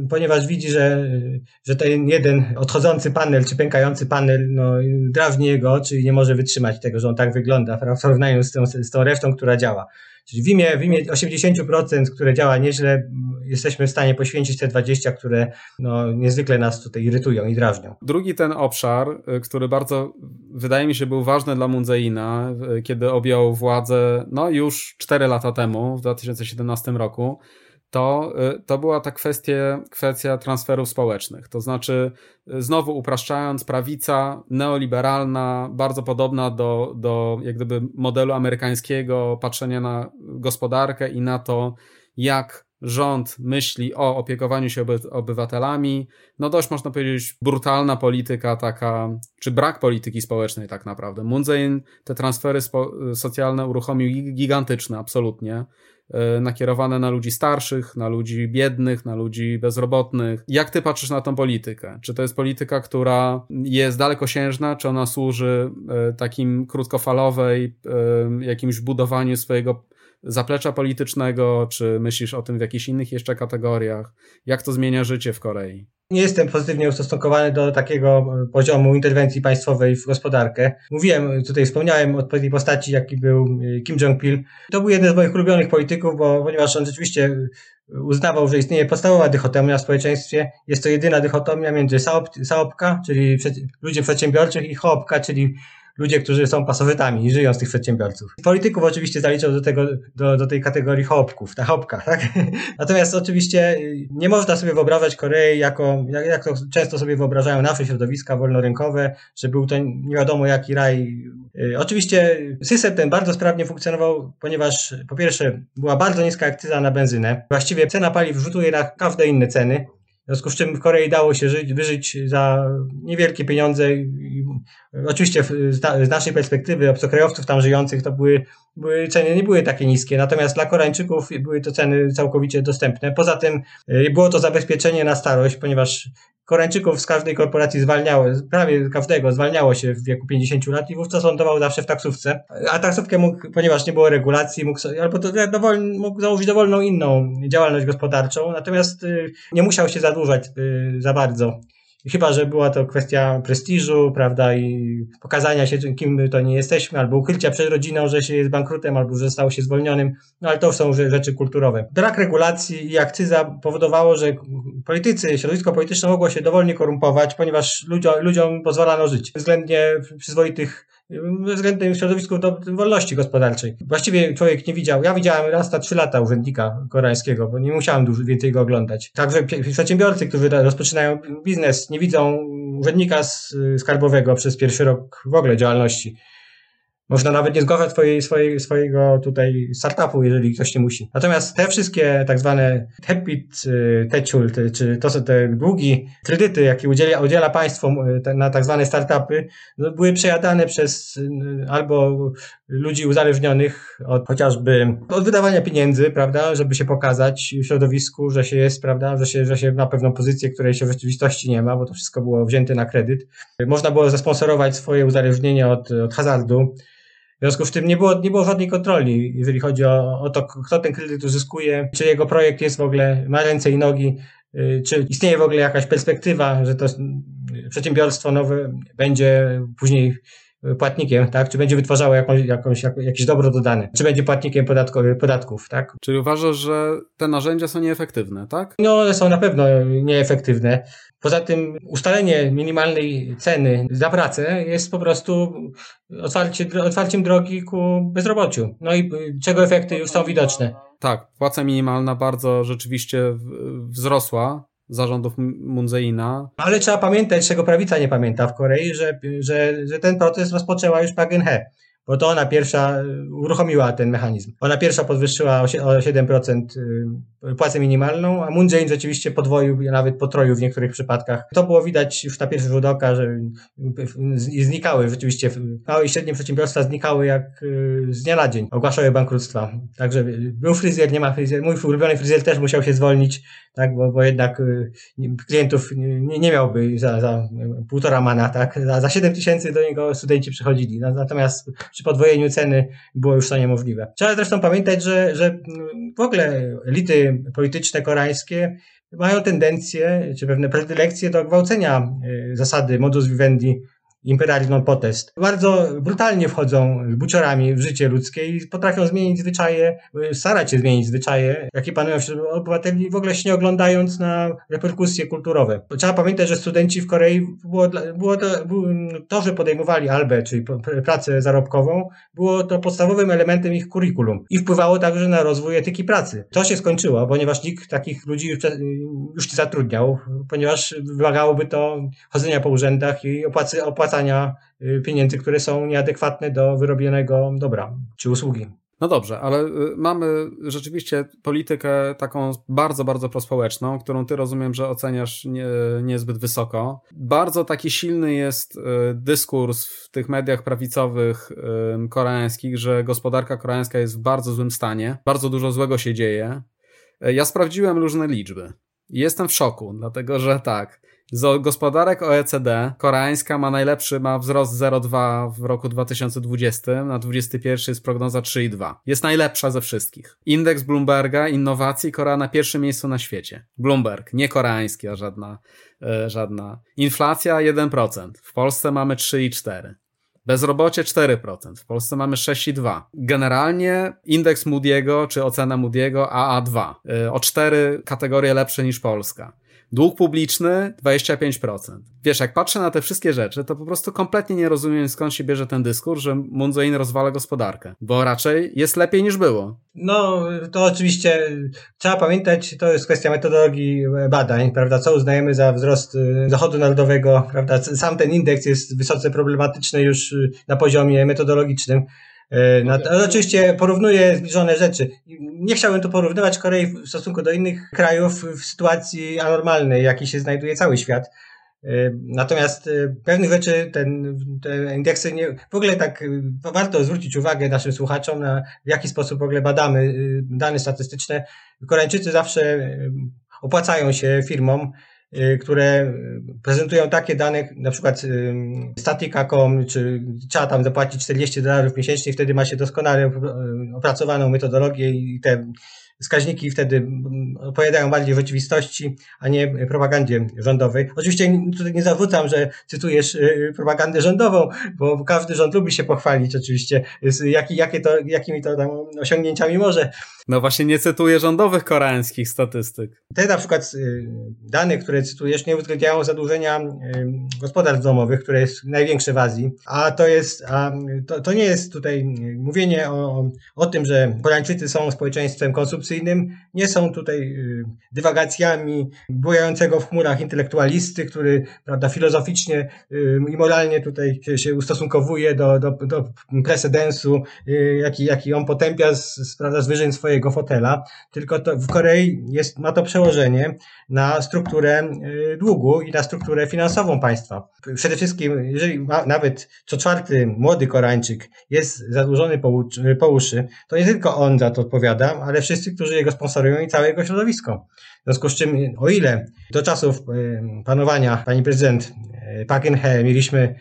ponieważ widzi, że, że ten jeden odchodzący panel czy pękający panel no, drażni jego, czyli nie może wytrzymać tego, że on tak wygląda w porównaniu z tą, z tą resztą, która działa. Czyli w imię, w imię 80%, które działa nieźle, jesteśmy w stanie poświęcić te 20, które no, niezwykle nas tutaj irytują i drażnią. Drugi ten obszar, y, który bardzo wydaje mi się był ważny dla Mundzeina, y, kiedy objął władzę no już 4 lata temu, w 2017 roku, to, y, to była ta kwestia, kwestia transferów społecznych. To znaczy, y, znowu upraszczając, prawica neoliberalna, bardzo podobna do, do jak gdyby modelu amerykańskiego patrzenia na gospodarkę i na to, jak rząd myśli o opiekowaniu się oby, obywatelami. No dość można powiedzieć brutalna polityka taka, czy brak polityki społecznej tak naprawdę. Moon te transfery spo, socjalne uruchomił gigantyczne, absolutnie. E, nakierowane na ludzi starszych, na ludzi biednych, na ludzi bezrobotnych. Jak ty patrzysz na tą politykę? Czy to jest polityka, która jest dalekosiężna, czy ona służy e, takim krótkofalowej, e, jakimś budowaniu swojego zaplecza politycznego, czy myślisz o tym w jakichś innych jeszcze kategoriach? Jak to zmienia życie w Korei? Nie jestem pozytywnie ustosunkowany do takiego poziomu interwencji państwowej w gospodarkę. Mówiłem, tutaj wspomniałem o odpowiedniej postaci, jaki był e, Kim Jong-pil. To był jeden z moich ulubionych polityków, bo, ponieważ on rzeczywiście uznawał, że istnieje podstawowa dychotomia w społeczeństwie. Jest to jedyna dychotomia między saopka, czyli ludzie przedsiębiorczych i hoopka, czyli ludzie, którzy są pasowytami i żyją z tych przedsiębiorców. Polityków oczywiście zaliczał do, tego, do, do tej kategorii hopków, ta hopka, tak? [laughs] Natomiast oczywiście nie można sobie wyobrażać Korei jako, jak, jak to często sobie wyobrażają nasze środowiska wolnorynkowe, że był to nie wiadomo jaki raj. Y, oczywiście system ten bardzo sprawnie funkcjonował, ponieważ po pierwsze była bardzo niska akcyza na benzynę. Właściwie cena paliw rzutuje na każde inne ceny. W związku z czym w Korei dało się żyć, wyżyć za niewielkie pieniądze. Oczywiście z, z, naszej perspektywy obcokrajowców tam żyjących to były, były ceny nie były takie niskie, natomiast dla Koreańczyków były to ceny całkowicie dostępne. Poza tym y, było to zabezpieczenie na starość, ponieważ Koreańczyków z każdej korporacji zwalniało, prawie każdego zwalniało się w wieku 50 lat i wówczas lądował zawsze w taksówce. A taksówkę mógł, ponieważ nie było regulacji, mógł albo to dowolny, mógł założyć dowolną inną działalność gospodarczą, natomiast y, nie musiał się zadłużać y, za bardzo. Chyba, że była to kwestia prestiżu, prawda, i pokazania się, kim to nie jesteśmy, albo ukrycia przed rodziną, że się jest bankrutem, albo że stało się zwolnionym, no ale to są rzeczy kulturowe. Brak regulacji i akcyza powodowało, że politycy, środowisko polityczne mogło się dowolnie korumpować, ponieważ ludziom, ludziom pozwalano żyć względnie przyzwoitych względem środowisku do wolności gospodarczej. Właściwie człowiek nie widział. Ja widziałem raz na trzy lata urzędnika koreańskiego, bo nie musiałem dużo więcej go oglądać. Także przedsiębiorcy, którzy rozpoczynają biznes, nie widzą urzędnika skarbowego przez pierwszy rok w ogóle działalności. Można nawet nie zgłaszać swojej, swojej, swojego tutaj startupu, jeżeli ktoś nie musi. Natomiast te wszystkie tak zwane debit y, techul, czy to są te długi, kredyty, jakie udziela, udziela państwo na tak zwane startupy, no, były przejadane przez y, albo ludzi uzależnionych od chociażby od wydawania pieniędzy, prawda, żeby się pokazać w środowisku, że się jest, prawda, że się, że się ma pewną pozycję, której się w rzeczywistości nie ma, bo to wszystko było wzięte na kredyt. Można było zasponsorować swoje uzależnienie od, od hazardu. W związku z tym nie było, nie było żadnej kontroli, jeżeli chodzi o, o to, kto ten kredyt uzyskuje, czy jego projekt jest w ogóle, ma ręce i nogi, y, czy istnieje w ogóle jakaś perspektywa, że to przedsiębiorstwo nowe będzie później płatnikiem, tak? Czy będzie wytwarzało jakąś, jakąś, jakieś dobro dodane? Czy będzie płatnikiem podatku, podatków, tak? Czyli uważasz, że te narzędzia są nieefektywne, tak? No, one są na pewno nieefektywne. Poza tym ustalenie minimalnej ceny za pracę jest po prostu otwarcie, otwarciem drogi ku bezrobociu. No i czego efekty już są widoczne. Tak, płaca minimalna bardzo rzeczywiście wzrosła zarządów Munzeina. Ale trzeba pamiętać, czego prawica nie pamięta w Korei, że, że, że ten proces rozpoczęła już Park Geun-hye bo to ona pierwsza uruchomiła ten mechanizm. Ona pierwsza podwyższyła o 7% y, płacę minimalną, a Moon Jae rzeczywiście podwoił, nawet potroił w niektórych przypadkach. To było widać już na pierwszy rzut oka, że znikały rzeczywiście, małe i średnie przedsiębiorstwa znikały jak y, z dnia na dzień, ogłaszały bankructwa. Także był fryzjer, nie ma fryzjer, mój ulubiony fryzjer też musiał się zwolnić, tak, bo, bo jednak y, klientów nie, nie miałby za, za półtora mana, tak, za, za 7 tysięcy do niego studenci przychodzili, natomiast przy podwojeniu ceny było już to niemożliwe. Trzeba zresztą pamiętać, że, że w ogóle elity polityczne koreańskie mają tendencję, czy pewne predylekcje do gwałcenia y, zasady modus vivendi imperializm potest. Bardzo brutalnie wchodzą buciorami w życie ludzkie i potrafią zmienić zwyczaje, starać się zmienić zwyczaje, jakie panują wśród obywateli, w ogóle się nie oglądając na reperkusje kulturowe. Trzeba pamiętać, że studenci w Korei było, było to, to, że podejmowali albę, czyli pracę zarobkową, było to podstawowym elementem ich kurikulum i wpływało także na rozwój etyki pracy. To się skończyło, ponieważ nikt takich ludzi już nie zatrudniał, ponieważ wymagałoby to chodzenia po urzędach i opłacy, opłacania Y, pieniędzy, które są nieadekwatnie do wyrobionego dobra czy usługi. No dobrze, ale y, mamy rzeczywiście politykę taką bardzo, bardzo prospołeczną, którą ty rozumiem, że oceniasz nie, niezbyt wysoko. Bardzo taki silny jest y, dyskurs w tych mediach prawicowych koreańskich, że gospodarka koreańska jest w bardzo złym stanie, bardzo dużo złego się dzieje. Ja sprawdziłem różne liczby. Jestem w szoku, dlatego że tak, z gospodarek OECD koreańska ma najlepszy, ma wzrost 0,2 w roku 2020, na 2021 jest prognoza 3,2. Jest najlepsza ze wszystkich. Indeks Bloomberga innowacji Korea na pierwszym miejscu na świecie. Bloomberg, nie koreański, a żadna, e, żadna. Inflacja 1%. W Polsce mamy 3,4. Bezrobocie 4%, w Polsce mamy 6,2. Generalnie indeks Moody'ego, czy ocena Moody'ego AA2, e, o 4 kategorie lepsze niż Polska. Dług publiczny 25%. Wiesz, jak patrzę na te wszystkie rzeczy, to po prostu kompletnie nie rozumiem skąd się bierze ten dyskurs, że Jae-in rozwala gospodarkę, bo raczej jest lepiej niż było. No, to oczywiście trzeba pamiętać, to jest kwestia metodologii badań, prawda, co uznajemy za wzrost y, dochodu narodowego, prawda, sam ten indeks jest wysoce problematyczny już y, na poziomie metodologicznym. No, oczywiście porównuję zbliżone rzeczy. Nie chciałbym tu porównywać Korei w stosunku do innych krajów w sytuacji anormalnej, jakiej się znajduje cały świat. E, natomiast e, pewnych rzeczy ten, te indeksy nie, w ogóle tak warto zwrócić uwagę naszym słuchaczom na w jaki sposób w ogóle badamy dane statystyczne. Koreańczycy zawsze opłacają się firmom, które prezentują takie dane, na przykład y, statika.com, czy trzeba tam zapłacić 40 dolarów miesięcznie, wtedy ma się doskonale y, opracowaną metodologię i te wskaźniki wtedy opowiadają bardziej rzeczywistości, a nie propagandzie rządowej. Oczywiście tutaj nie zawrócam, że cytujesz propagandę rządową, bo każdy rząd lubi się pochwalić oczywiście, jaki, jakie to, jakimi to tam osiągnięciami może no właśnie nie cytuję rządowych koreańskich statystyk. Te na przykład y, dane, które cytujesz, nie uwzględniają zadłużenia y, gospodarstw domowych, które jest największe w Azji. A to jest, a to, to nie jest tutaj mówienie o, o tym, że Koreańczycy są społeczeństwem konstytucyjnym nie są tutaj dywagacjami bujającego w chmurach intelektualisty, który prawda, filozoficznie i moralnie tutaj się ustosunkowuje do, do, do precedensu, jaki, jaki on potępia z, prawda, z wyżyn swojego fotela, tylko to w Korei jest, ma to przełożenie na strukturę długu i na strukturę finansową państwa. Przede wszystkim, jeżeli ma, nawet co czwarty młody Koreańczyk jest zadłużony po, po uszy, to nie tylko on za to odpowiada, ale wszyscy, którzy jego sponsorują i całe jego środowisko. W związku z czym, o ile do czasów panowania pani prezydent Park Geun-hye mieliśmy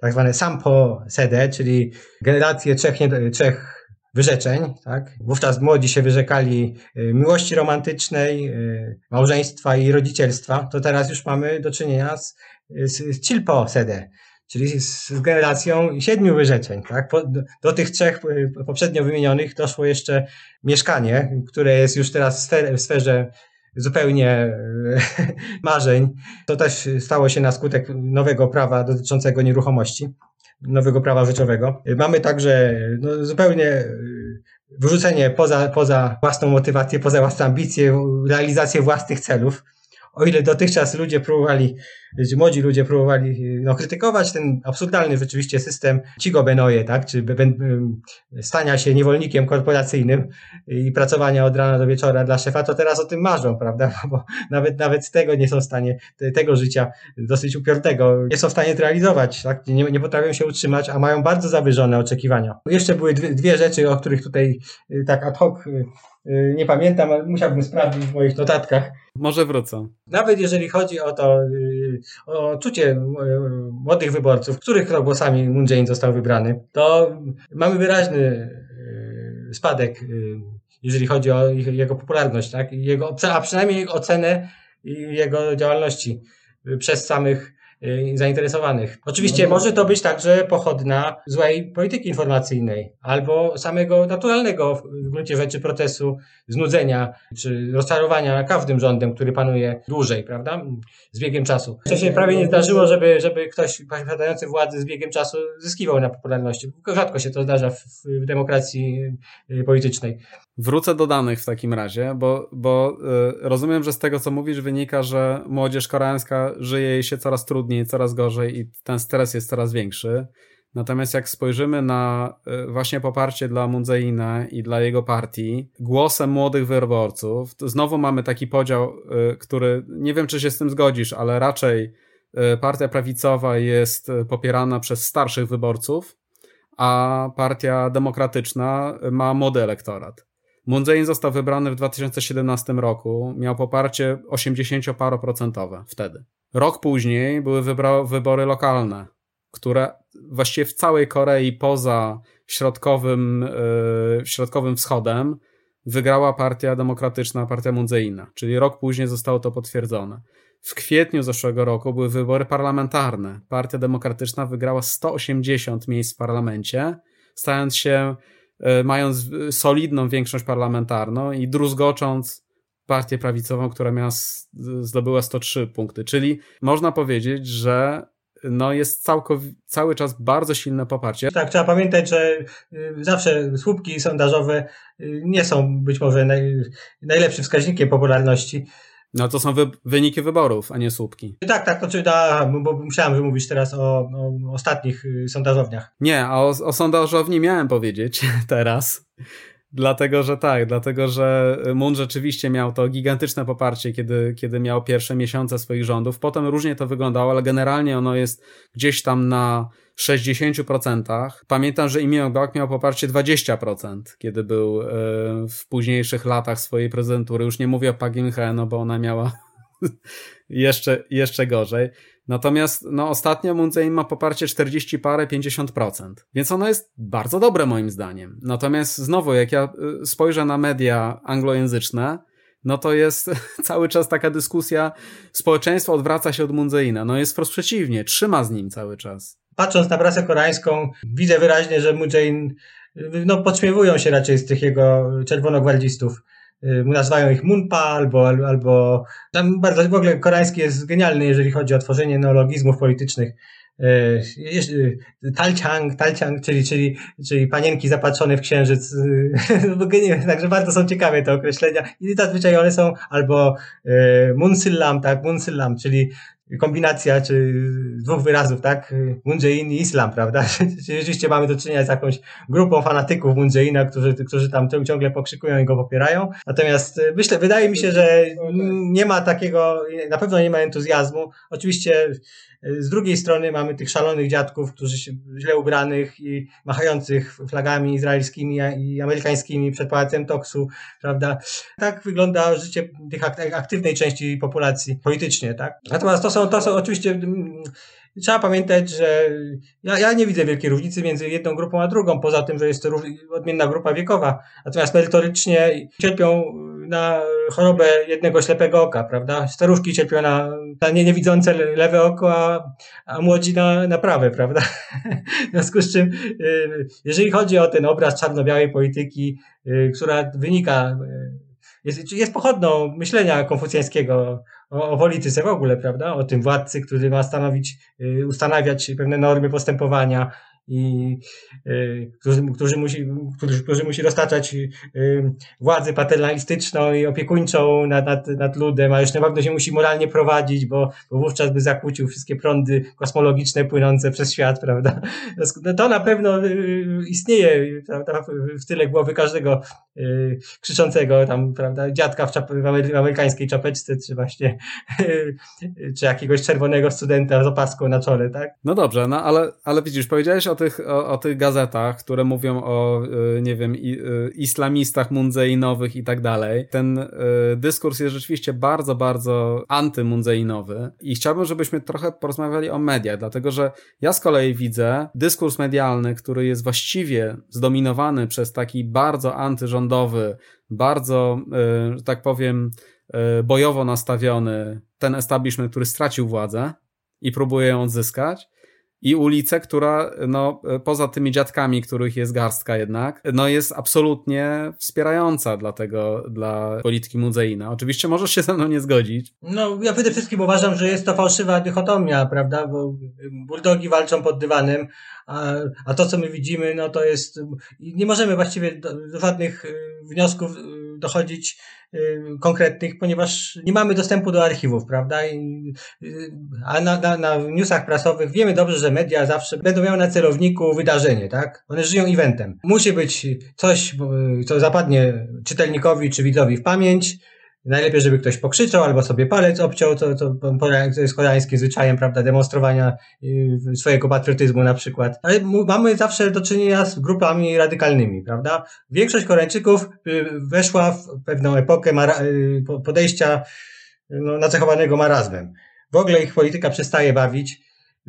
tak zwane sampo sede, czyli generację trzech, trzech wyrzeczeń, tak? Wówczas młodzi się wyrzekali miłości romantycznej, małżeństwa i rodzicielstwa, to teraz już mamy do czynienia z, z Chilpo Sede, czyli z generacją siedmiu wyrzeczeń. Tak? Do, tych trzech poprzednio wymienionych doszło jeszcze mieszkanie, które jest już teraz w sferze zupełnie [laughs] marzeń. To też stało się na skutek nowego prawa dotyczącego nieruchomości, nowego prawa życiowego. Mamy także no, zupełnie wyrzucenie poza, poza własną motywację, poza własne ambicje, realizację własnych celów o ile dotychczas ludzie próbowali, młodzi ludzie próbowali no, krytykować ten absurdalny rzeczywiście system Cigo Benoje, tak, czy stania się niewolnikiem korporacyjnym i pracowania od rana do wieczora dla szefa, to teraz o tym marzą, prawda, [laughs] bo nawet, nawet tego nie są w stanie, tego życia dosyć upiornego, nie są w stanie zrealizować, tak, nie, nie potrafią się utrzymać, a mają bardzo zawyżone oczekiwania. Jeszcze były dwie, dwie rzeczy, o których tutaj y, tak ad hoc y, y, nie pamiętam, ale musiałbym sprawdzić w moich notatkach. Może wrócę. Nawet jeżeli chodzi o to, y, o czucie y, młodych wyborców, których głosami Moon Jae-in został wybrany, to mamy wyraźny y, spadek, jeżeli chodzi o jego popularność, tak? Jego, a przynajmniej ocenę jego działalności przez samych zainteresowanych. Oczywiście no, może to być także pochodna złej polityki informacyjnej albo samego naturalnego w gruncie rzeczy procesu znudzenia czy rozczarowania każdym rządem, który panuje dłużej, prawda? Z biegiem czasu. Wcześniej prawie nie zdarzyło, żeby, żeby ktoś posiadający władzy z biegiem czasu zyskiwał na popularności. Rzadko się to zdarza w, w demokracji politycznej. Wrócę do danych w takim razie, bo, bo y, rozumiem, że z tego, co mówisz, wynika, że młodzież koreańska żyje jej się coraz trudniej, coraz gorzej i ten stres jest coraz większy. Natomiast jak spojrzymy na y, właśnie poparcie dla Mundzeina i dla jego partii, głosem młodych wyborców, znowu mamy taki podział, y, który nie wiem, czy się z tym zgodzisz, ale raczej y, partia prawicowa jest popierana przez starszych wyborców, a partia demokratyczna ma młody elektorat. Moon Jae-in został wybrany w 2017 roku, miał poparcie 80-paroprocentowe wtedy. Rok później były wybory lokalne, które właściwie w całej Korei poza środkowym, yy, środkowym wschodem wygrała partia demokratyczna, partia Moon Jae-ina, czyli rok później zostało to potwierdzone. W kwietniu zeszłego roku były wybory parlamentarne. Partia Demokratyczna wygrała 180 miejsc w parlamencie, stając się E, mając solidną większość parlamentarną i druzgocząc partię prawicową, która miała, zdobyła 103 punkty. Czyli można powiedzieć, że no jest całkow- cały czas bardzo silne poparcie. Tak, trzeba pamiętać, że y, zawsze słupki sondażowe y, nie są być może naj, najlepszym wskaźnikiem popularności. No to są wy wyniki wyborów, a nie słupki. Tak, tak, to czy da, bo myślałem, że mówisz teraz o, o ostatnich y, sondażowniach. Nie, a o, o sondażowni miałem powiedzieć [laughs] teraz. Dlatego, że tak, dlatego, że Moon rzeczywiście miał to gigantyczne poparcie, kiedy, kiedy miał pierwsze miesiące swoich rządów. Potem różnie to wyglądało, ale generalnie ono jest gdzieś tam na 60%. Pamiętam, że Lee Bak miał poparcie 20%, kiedy był e, w późniejszych latach swojej prezydentury. Już nie mówię o Park no bo ona miała [laughs] jeszcze, jeszcze gorzej. Natomiast no, ostatnio Moon Jae-in ma poparcie 40 parę, 50%. Więc ono jest bardzo dobre moim zdaniem. Natomiast znowu, jak ja y, spojrzę na media anglojęzyczne, no to jest [laughs] cały czas taka dyskusja, społeczeństwo odwraca się od Moon Jae-ina. No jest wprost przeciwnie, trzyma z nim cały czas. Patrząc na prasę koreańską, widzę wyraźnie, że Moon Jae-in no, podśmiewują się raczej z tych jego czerwonogwardzistów nazywają ich Munpa albo, albo tam bardzo w ogóle koreański jest genialny, jeżeli chodzi o tworzenie neologizmów politycznych. Talciang, Talciang, czyli, czyli, czyli panienki zapatrzone w księżyc. [laughs] Także bardzo są ciekawe te określenia. I zazwyczaj one są albo Munsillam, tak, Munsillam, czyli kombinacja czy dwóch wyrazów, tak? Moon i Islam, prawda? [laughs] Rzeczywiście mamy do czynienia z jakąś grupą fanatyków Moon którzy, którzy tam ciągle pokrzykują i go popierają. Natomiast y, myślę, wydaje mi się, że nie ma takiego, na pewno nie ma entuzjazmu. Oczywiście z drugiej strony mamy tych szalonych dziadków, którzy się źle ubranych i machających flagami izraelskimi i amerykańskimi przed pałacem Toksu, prawda? Tak wygląda życie tych aktywnej części populacji politycznie, tak? Natomiast to są, to są oczywiście mm, Trzeba pamiętać, że ja, ja nie widzę wielkiej różnicy między jedną grupą a drugą, poza tym, że jest to odmienna grupa wiekowa. Natomiast merytorycznie cierpią na chorobę jednego ślepego oka, prawda? Staruszki cierpią na, na nie, niewidzące lewe oko, a, a młodzi na, na prawe, prawda? [laughs] W związku z czym, y, jeżeli chodzi o ten obraz czarno-białej polityki, y, która wynika, y, jest, jest pochodną myślenia konfucjańskiego o, o polityce w ogóle, prawda? O tym władcy, który ma stanowić, ustanawiać pewne normy postępowania, i y, którzy, którzy, musi, którzy, którzy musi roztaczać y, władzę paternalistyczną i opiekuńczą nad, nad, nad ludem, a już na pewno się musi moralnie prowadzić, bo, bo wówczas by zakłócił wszystkie prądy kosmologiczne płynące przez świat, [laughs] prawda? No to na pewno y, istnieje prawda, w tyle głowy każdego krzyczącego tam, prawda, dziadka w, czap- w amerykańskiej czapeczce, czy właśnie czy jakiegoś czerwonego studenta z opaską na czole, tak? No dobrze, no ale, ale widzisz, powiedziałeś o tych, o, o tych gazetach, które mówią o, y, nie wiem, y, islamistach mundzeinowych i tak dalej. Ten y, dyskurs jest rzeczywiście bardzo, bardzo antymundzeinowy i chciałbym, żebyśmy trochę porozmawiali o mediach, dlatego że ja z kolei widzę dyskurs medialny, który jest właściwie zdominowany przez taki bardzo antyrządowy, bardzo, że tak powiem, bojowo nastawiony ten establishment, który stracił władzę i próbuje ją odzyskać i ulicę, która, no, poza tymi dziadkami, których jest garstka jednak, no, jest absolutnie wspierająca dla tego, dla polityki muzeina. Oczywiście możesz się ze mną nie zgodzić. No, ja przede wszystkim uważam, że jest to fałszywa dychotomia, prawda, bo bulldogi walczą pod dywanem, a, a to, co my widzimy, no, to jest, nie możemy właściwie do, do żadnych y, wniosków y, dochodzić Y, konkretnych, ponieważ nie mamy dostępu do archiwów, prawda? Y, a na, na, na newsach prasowych wiemy dobrze, że media zawsze będą miały na celowniku wydarzenie, tak? One żyją eventem. Musi być coś, co zapadnie czytelnikowi czy widzowi w pamięć, Najlepiej, żeby ktoś pokrzyczał albo sobie palec obciął, to, to, to jest koreańskim zwyczajem, prawda, demonstrowania y, swojego patriotyzmu na przykład. Ale mamy zawsze do czynienia z grupami radykalnymi, prawda? Większość Koreańczyków y, weszła w pewną epokę y, podejścia no, nacechowanego marazmem. W ogóle ich polityka przestaje bawić,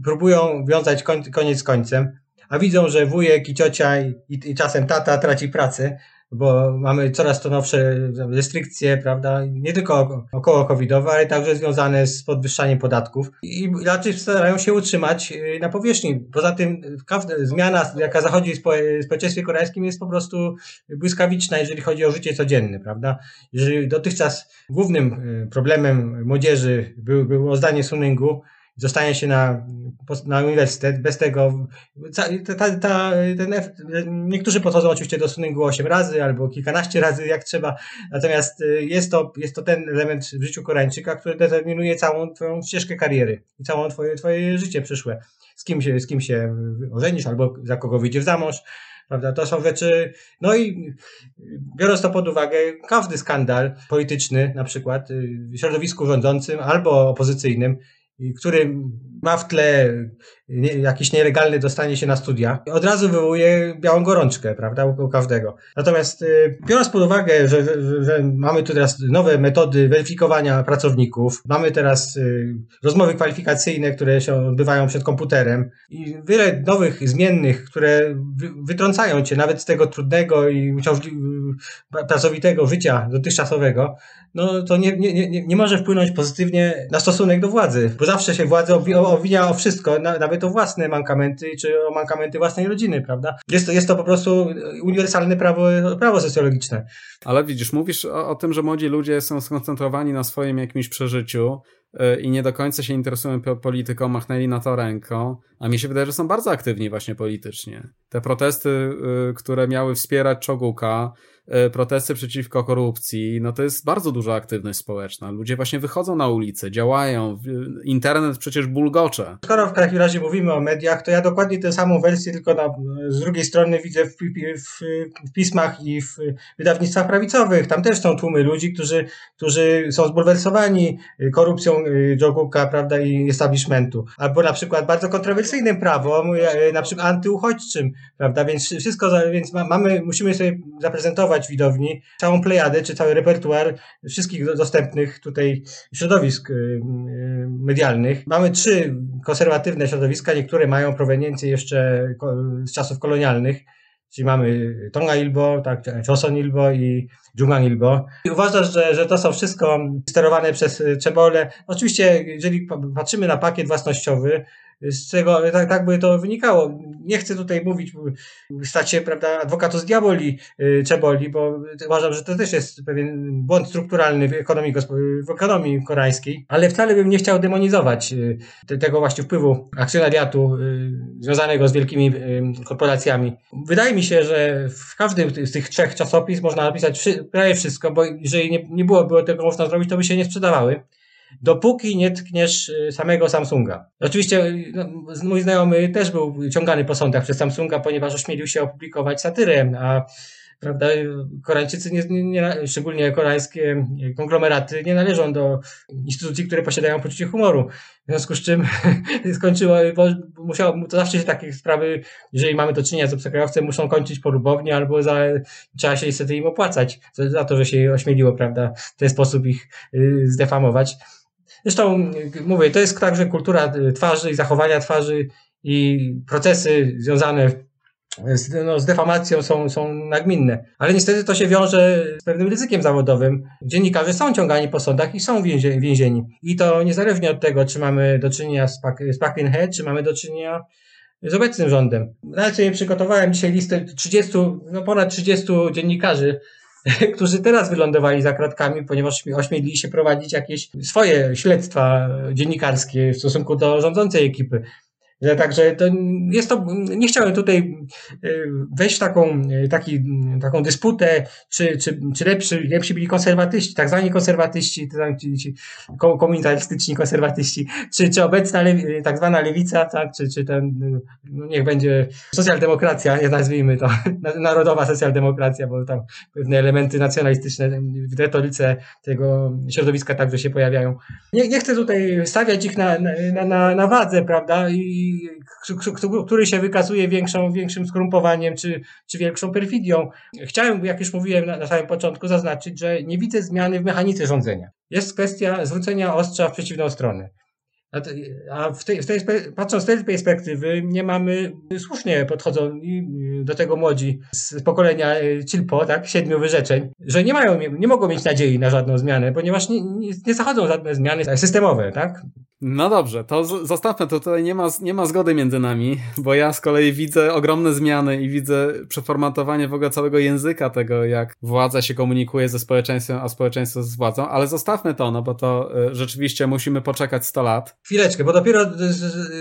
próbują wiązać koniec z końcem, a widzą, że wujek i ciocia i, i czasem tata traci pracę, bo mamy coraz to nowsze restrykcje, prawda, nie tylko około covidowe, ale także związane z podwyższaniem podatków i raczej starają się utrzymać y, na powierzchni. Poza tym każda zmiana, jaka zachodzi w społeczeństwie koreańskim jest po prostu błyskawiczna, jeżeli chodzi o życie codzienne, prawda. Jeżeli dotychczas głównym y, problemem młodzieży był, było zdanie suningu, zostanie się na, na uniwersytet, bez tego, ta, ta, ten, niektórzy podchodzą oczywiście do suningu 8 razy albo kilkanaście razy jak trzeba, natomiast y, jest to, jest to ten element w życiu Koreańczyka, który determinuje całą twoją ścieżkę kariery i całą twoje, twoje życie przyszłe. Z kim się, z kim się ożenisz albo za kogo wyjdzie w zamąż, prawda? To są rzeczy, no i biorąc to pod uwagę, każdy skandal polityczny, na przykład y, w środowisku rządzącym albo opozycyjnym, który ma w tle jakiś nielegalny dostanie się na studia, od razu wywołuje białą gorączkę, prawda, u każdego. Natomiast y, biorąc pod uwagę, że, że, że mamy tu teraz nowe metody weryfikowania pracowników, mamy teraz y, rozmowy kwalifikacyjne, które się odbywają przed komputerem i wiele nowych zmiennych, które wytrącają cię nawet z tego trudnego i pracowitego życia dotychczasowego, no to nie, nie, nie, nie może wpłynąć pozytywnie na stosunek do władzy, bo zawsze się władza owinia o wszystko, nawet o własne mankamenty, czy o mankamenty własnej rodziny, prawda? Jest to, jest to po prostu uniwersalne prawo, prawo socjologiczne. Ale widzisz, mówisz o, o tym, że młodzi ludzie są skoncentrowani na swoim jakimś przeżyciu, i nie do końca się interesują polityką, machnęli na to ręką, a mi się wydaje, że są bardzo aktywni właśnie politycznie. Te protesty, y, które miały wspierać Czoguka, y, protesty przeciwko korupcji, no to jest bardzo duża aktywność społeczna. Ludzie właśnie wychodzą na ulicę, działają, internet przecież bulgocze. Skoro w takim razie mówimy o mediach, to ja dokładnie tę samą wersję, tylko na, z drugiej strony widzę w, w, w pismach i w wydawnictwach prawicowych. Tam też są tłumy ludzi, którzy, którzy są zbulwersowani korupcją Czoguka, prawda, i establishmentu. Albo na przykład bardzo kontrowersyjnym prawom, e, na przykład antyuchodźczym, prawda? Więc wszystko, więc mamy, musimy sobie zaprezentować widowni całą plejadę, czy cały repertuar wszystkich dostępnych tutaj środowisk e, medialnych. Mamy trzy konserwatywne środowiska, niektóre mają proweniencję jeszcze z czasów kolonialnych, czyli mamy Tonga Ilbo, tak, Joseon Ilbo i Jungang Ilbo. I uważasz, że, że to są wszystko sterowane przez Czebole. Oczywiście, jeżeli patrzymy na pakiet własnościowy, z czego tak, tak by to wynikało. Nie chcę tutaj mówić, stać się, prawda, adwokatu z diaboli y, Czeboli, bo uważam, że to też jest pewien błąd strukturalny w ekonomii, w ekonomii koreańskiej, ale wcale bym nie chciał demonizować y, tego właśnie wpływu akcjonariatu y, związanego z wielkimi korporacjami. Wydaje mi się, że w każdym z tych trzech czasopism można napisać prawie wszystko, bo jeżeli nie, nie byłoby tego można zrobić, to by się nie sprzedawały dopóki nie tkniesz y, samego Samsunga. Oczywiście y, no, mój znajomy też był ciągany po sądach przez Samsunga, ponieważ ośmielił się opublikować satyrę, a prawda, Koreańczycy, nie, nie, szczególnie koreańskie konglomeraty, nie należą do instytucji, które posiadają poczucie humoru. W związku z czym [laughs] skończyło, bo musiało, to zawsze się takie sprawy, jeżeli mamy do czynienia z obcokrajowcem, muszą kończyć porubownie albo za, trzeba się niestety im opłacać za, to, że się ośmieliło, prawda, w ten sposób ich y, zdefamować. Zresztą mówię, to jest także kultura twarzy i zachowania twarzy i procesy związane z, no, z defamacją są, są nagminne. Ale niestety to się wiąże z pewnym ryzykiem zawodowym. Dziennikarze są ciągani po sądach i są więzieni. I to niezależnie od tego, czy mamy do czynienia z, Park Head, czy mamy do czynienia z obecnym rządem. Nawet przygotowałem dzisiaj listę 30, no ponad 30 dziennikarzy, [laughs] którzy teraz wylądowali za kratkami, ponieważ ośmielili się prowadzić jakieś swoje śledztwa dziennikarskie w stosunku do rządzącej ekipy. Że także to jest to, nie chciałem tutaj y, wejść w taką, y, taki, taką dysputę, czy, czy, czy lepszy, lepsi byli konserwatyści, tak zwani konserwatyści, ci, ci komunitarystyczni konserwatyści, czy, czy obecna lewi, tak zwana lewica, tak, czy, czy ten, no niech będzie socjaldemokracja, ja nazwijmy to, [laughs] narodowa socjaldemokracja, bo tam pewne elementy nacjonalistyczne w retoryce tego środowiska także się pojawiają. Nie, nie chcę tutaj stawiać ich na, na, na, na wadze, prawda, i który się wykazuje większą, większym skrumpowaniem czy, czy większą perfidią. Chciałem, jak już mówiłem na, na samym początku, zaznaczyć, że nie widzę zmiany w mechanice rządzenia. Jest kwestia zwrócenia ostrza w przeciwną stronę. A w tej, w tej, patrząc z tej perspektywy, nie mamy, słusznie podchodzą do tego młodzi z pokolenia Cilpo, tak, siedmiu wyrzeczeń, że nie mają, nie mogą mieć nadziei na żadną zmianę, ponieważ nie, nie, nie zachodzą żadne zmiany systemowe, tak? No dobrze, to zostawmy to. Tutaj nie ma, nie ma zgody między nami, bo ja z kolei widzę ogromne zmiany i widzę przeformatowanie w ogóle całego języka tego, jak władza się komunikuje ze społeczeństwem, a społeczeństwo z władzą, ale zostawmy to, no bo to y, rzeczywiście musimy poczekać 100 lat. Chwileczkę, bo dopiero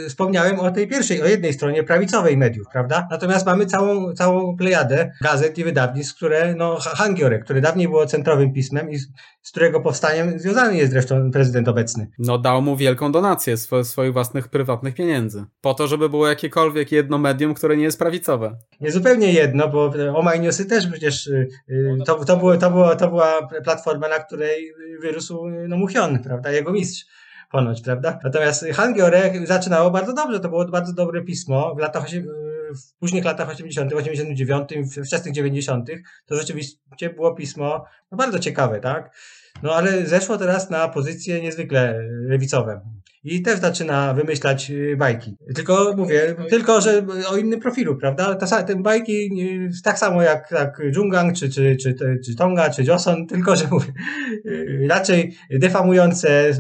wspomniałem o tej pierwszej, o jednej stronie prawicowej mediów, prawda? Natomiast mamy całą, całą plejadę gazet i wydawnictw, które, no, Hangiore, które dawniej było centrowym pismem i z którego powstaniem związany jest zresztą prezydent obecny. No dał mu wielką donację sw swoich własnych prywatnych pieniędzy. Po to, żeby było jakiekolwiek jedno medium, które nie jest prawicowe. Nie zupełnie jedno, bo Omaj Newsy też przecież y, y, to, to, było, to, było, to była platforma, na której wyrósł no, Muchion, prawda, jego mistrz ponoć, prawda? Natomiast Hangiore zaczynało bardzo dobrze, to było bardzo dobre pismo w latach w późnych latach 80., 89., w wczesnych 90., to rzeczywiście było pismo no bardzo ciekawe, tak? No ale zeszło teraz na pozycje niezwykle lewicowe. I też zaczyna wymyślać y, bajki. Tylko mówię, tylko że o innym profilu, prawda? Te, te bajki y, tak samo jak, jak Jungang, czy, czy, czy, czy Tonga, czy Joseon, [laughs] tylko że mówię, y, raczej defamujące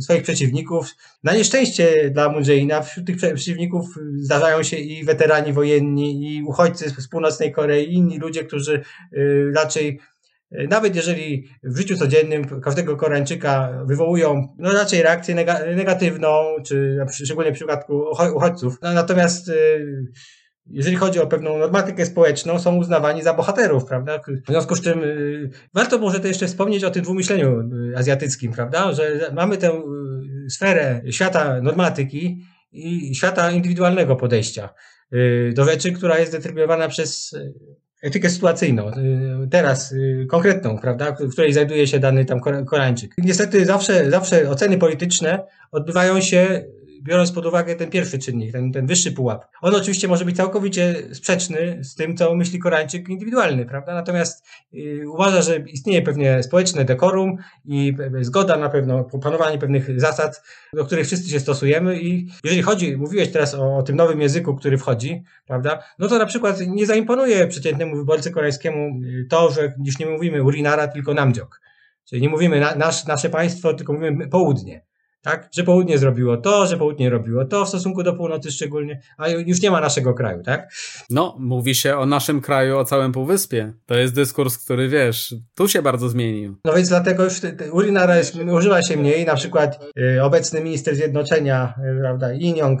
swoich przeciwników. Na nieszczęście dla Moon wśród tych przeciwników zdarzają się i weterani wojenni, i uchodźcy z północnej Korei, i inni ludzie, którzy raczej nawet jeżeli w życiu codziennym każdego Koreańczyka wywołują no raczej reakcję negatywną, czy szczególnie w przypadku uchodźców. Natomiast jeżeli chodzi o pewną normatykę społeczną, są uznawani za bohaterów, prawda? W związku z czym y, warto może to jeszcze wspomnieć o tym dwumyśleniu azjatyckim, prawda? Że mamy tę sferę świata normatyki i świata indywidualnego podejścia do rzeczy, która jest determinowana przez etykę sytuacyjną, teraz konkretną, prawda, w której znajduje się dany tam Koreańczyk. Niestety zawsze, zawsze oceny polityczne odbywają się biorąc pod uwagę ten pierwszy czynnik, ten, ten wyższy pułap. On oczywiście może być całkowicie sprzeczny z tym, co myśli Koreańczyk indywidualny, prawda? Natomiast yy, uważa, że istnieje pewnie społeczne dekorum i zgoda na pewno panowanie pewnych zasad, do których wszyscy się stosujemy i jeżeli chodzi, mówiłeś teraz o, o tym nowym języku, który wchodzi, prawda? No to na przykład nie zaimponuje przeciętnemu wyborcy koreańskiemu y, to, że już nie mówimy urinara, tylko namdziok. Czyli nie mówimy na, nasz, nasze państwo, tylko mówimy południe tak? Że południe zrobiło to, że południe robiło to w stosunku do północy szczególnie, a już nie ma naszego kraju, tak? No, mówi się o naszym kraju, o całym półwyspie. To jest dyskurs, który wiesz, tu się bardzo zmienił. No więc dlatego już urinara jest, używa się mniej, na przykład y, obecny minister zjednoczenia, y, prawda, Yin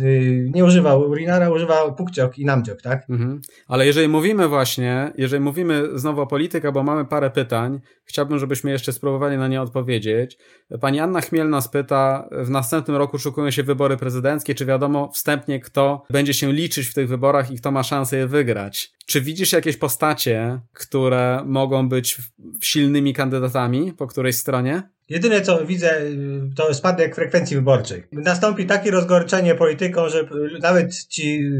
y, nie używał urinara, używał pukciok i namdziok, tak? Mhm. Ale jeżeli mówimy właśnie, jeżeli mówimy znowu o polityce, bo mamy parę pytań, chciałbym, żebyśmy jeszcze spróbowali na nie odpowiedzieć. Pani Anna Chmielna spyta, w następnym roku szykują się wybory prezydenckie, czy wiadomo wstępnie, kto będzie się liczyć w tych wyborach i kto ma szansę je wygrać? Czy widzisz jakieś postacie, które mogą być silnymi kandydatami po której stronie? Jedyne co widzę to spadek frekwencji wyborczej. Nastąpi takie rozgorczenie polityką, że nawet ci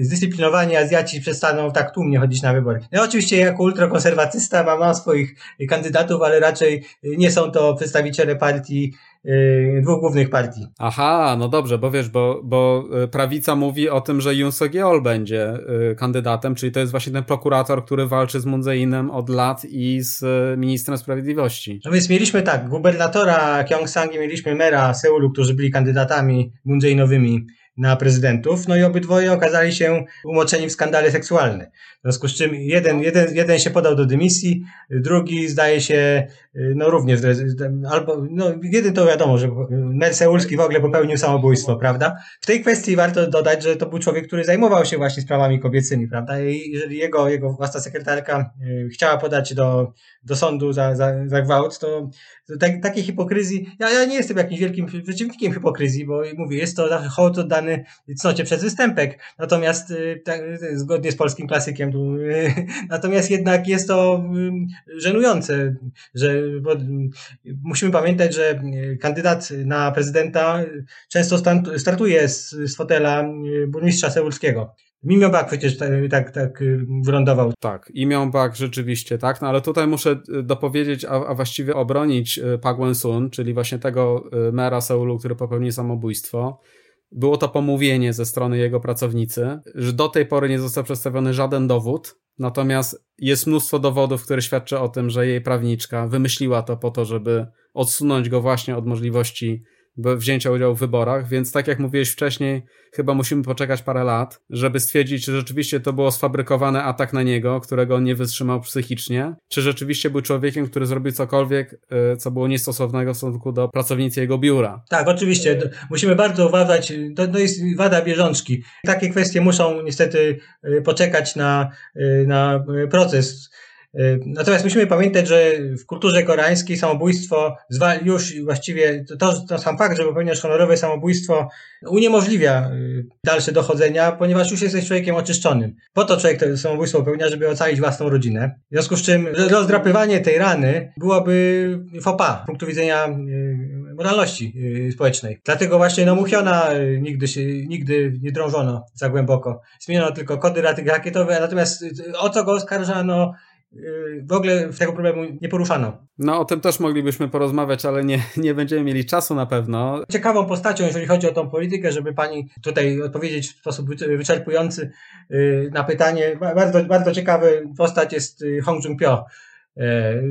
zdyscyplinowani Azjaci przestaną tak tłumnie chodzić na wybory. Ja oczywiście jako ultrakonserwatysta mam, mam swoich kandydatów, ale raczej nie są to przedstawiciele partii dwóch głównych partii. Aha, no dobrze, bo wiesz, bo, bo y, prawica mówi o tym, że Yoon Suk-yeol będzie y, kandydatem, czyli to jest właśnie ten prokurator, który walczy z Moon Jae-inem od lat i z y, ministrem sprawiedliwości. No więc mieliśmy tak, gubernatora Kyong-sang i mieliśmy mera Seulu, którzy byli kandydatami Moon Jae-inowymi na prezydentów, no i obydwoje okazali się umoczeni w skandale seksualne. W związku z czym jeden, jeden, jeden się podał do dymisji, drugi zdaje się, no również, albo, no jeden to wiadomo, że Mel w ogóle popełnił samobójstwo, prawda? W tej kwestii warto dodać, że to był człowiek, który zajmował się właśnie sprawami kobiecymi, prawda? I jeżeli jego, jego własna sekretarka e, chciała podać do, do sądu za, za, za gwałt, to tak, takiej hipokryzji, ja, ja nie jestem jakimś wielkim przeciwnikiem hipokryzji, bo mówię, jest to hołd oddany cnocie przez występek, natomiast y, tak, zgodnie z polskim klasykiem, [laughs] natomiast jednak jest to y, żenujące, że musimy pamiętać, że kandydat na prezydenta często startuje z, fotela burmistrza seulskiego. Mimiombak przecież tak, tak, tak wylądował. Tak, Imiombak rzeczywiście, tak, no ale tutaj muszę y, dopowiedzieć, a, a właściwie obronić y, Pagwen Sun, czyli właśnie tego y, mera Seulu, który popełnił samobójstwo. Było to pomówienie ze strony jego pracownicy, że do tej pory nie został przedstawiony żaden dowód, natomiast jest mnóstwo dowodów, które świadczy o tym, że jej prawniczka wymyśliła to po to, żeby odsunąć go właśnie od możliwości wzięcia udziału w wyborach, więc tak jak mówiłeś wcześniej, chyba musimy poczekać parę lat, żeby stwierdzić, czy rzeczywiście to było sfabrykowany atak na niego, którego on nie wytrzymał psychicznie, czy rzeczywiście był człowiekiem, który zrobił cokolwiek, y, co było niestosownego w stosunku do pracownicy jego biura. Tak, oczywiście. Musimy bardzo uważać, to, to jest wada bieżączki. Takie kwestie muszą niestety y, poczekać na, y, na proces natomiast musimy pamiętać, że w kulturze koreańskiej samobójstwo już właściwie to, to sam fakt, że popełniasz honorowe samobójstwo uniemożliwia e, dalsze dochodzenia, ponieważ już jesteś człowiekiem oczyszczonym. Po to człowiek to samobójstwo popełnia, żeby ocalić własną rodzinę. W związku z czym rozdrapywanie tej rany byłoby fopa z punktu widzenia e, moralności społecznej. Dlatego właśnie no Muchiona nigdy się, nigdy nie drążono za głęboko. Zmieniono tylko kody rakietowe, natomiast o co go oskarżano, Y, w ogóle tego problemu nie poruszano. No o tym też moglibyśmy porozmawiać, ale nie, nie będziemy mieli czasu na pewno. Ciekawą postacią, jeżeli chodzi o tą politykę, żeby pani tutaj odpowiedzieć w sposób wyczerpujący y, na pytanie. Bardzo, bardzo ciekawy postać jest y, Hong Jung-pyo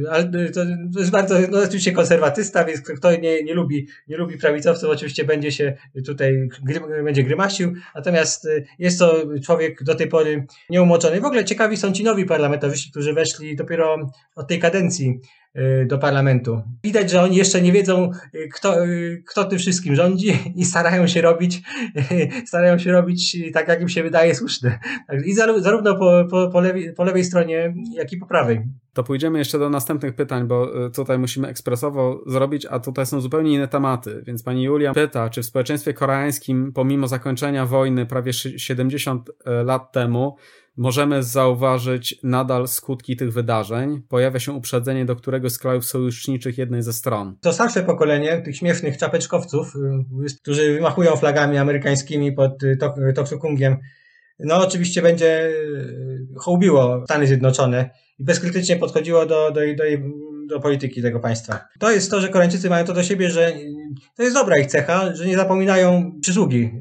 ale to, to jest bardzo, no oczywiście konserwatysta, więc kto nie, nie lubi, nie lubi prawicowców, oczywiście będzie się tutaj, będzie grymasił, natomiast e, jest to człowiek do tej pory nieumoczony. W ogóle ciekawi są ci nowi parlamentarzyści, którzy weszli dopiero od tej kadencji do parlamentu. Widać, że oni jeszcze nie wiedzą, y, kto, y, kto tym wszystkim rządzi i starają się robić, starają się robić tak, jak im się wydaje słuszne. I zarówno po, po, po, lewej, po lewej stronie, jak i po prawej. To pójdziemy jeszcze do następnych pytań, bo tutaj musimy ekspresowo zrobić, a tutaj są zupełnie inne tematy. Więc pani Julia pyta, czy w społeczeństwie koreańskim, pomimo zakończenia wojny prawie 70 lat temu, możemy zauważyć nadal skutki tych wydarzeń. Pojawia się uprzedzenie do któregoś z krajów sojuszniczych jednej ze stron. To starsze pokolenie tych śmiesznych czapeczkowców, y, którzy wymachują flagami amerykańskimi pod y, Toksukungiem, no oczywiście będzie y, hołbiło Stany Zjednoczone i bezkrytycznie podchodziło do, do, do, do polityki tego państwa. To jest to, że Koreańczycy mają to do siebie, że to jest dobra ich cecha, że nie zapominają przysługi.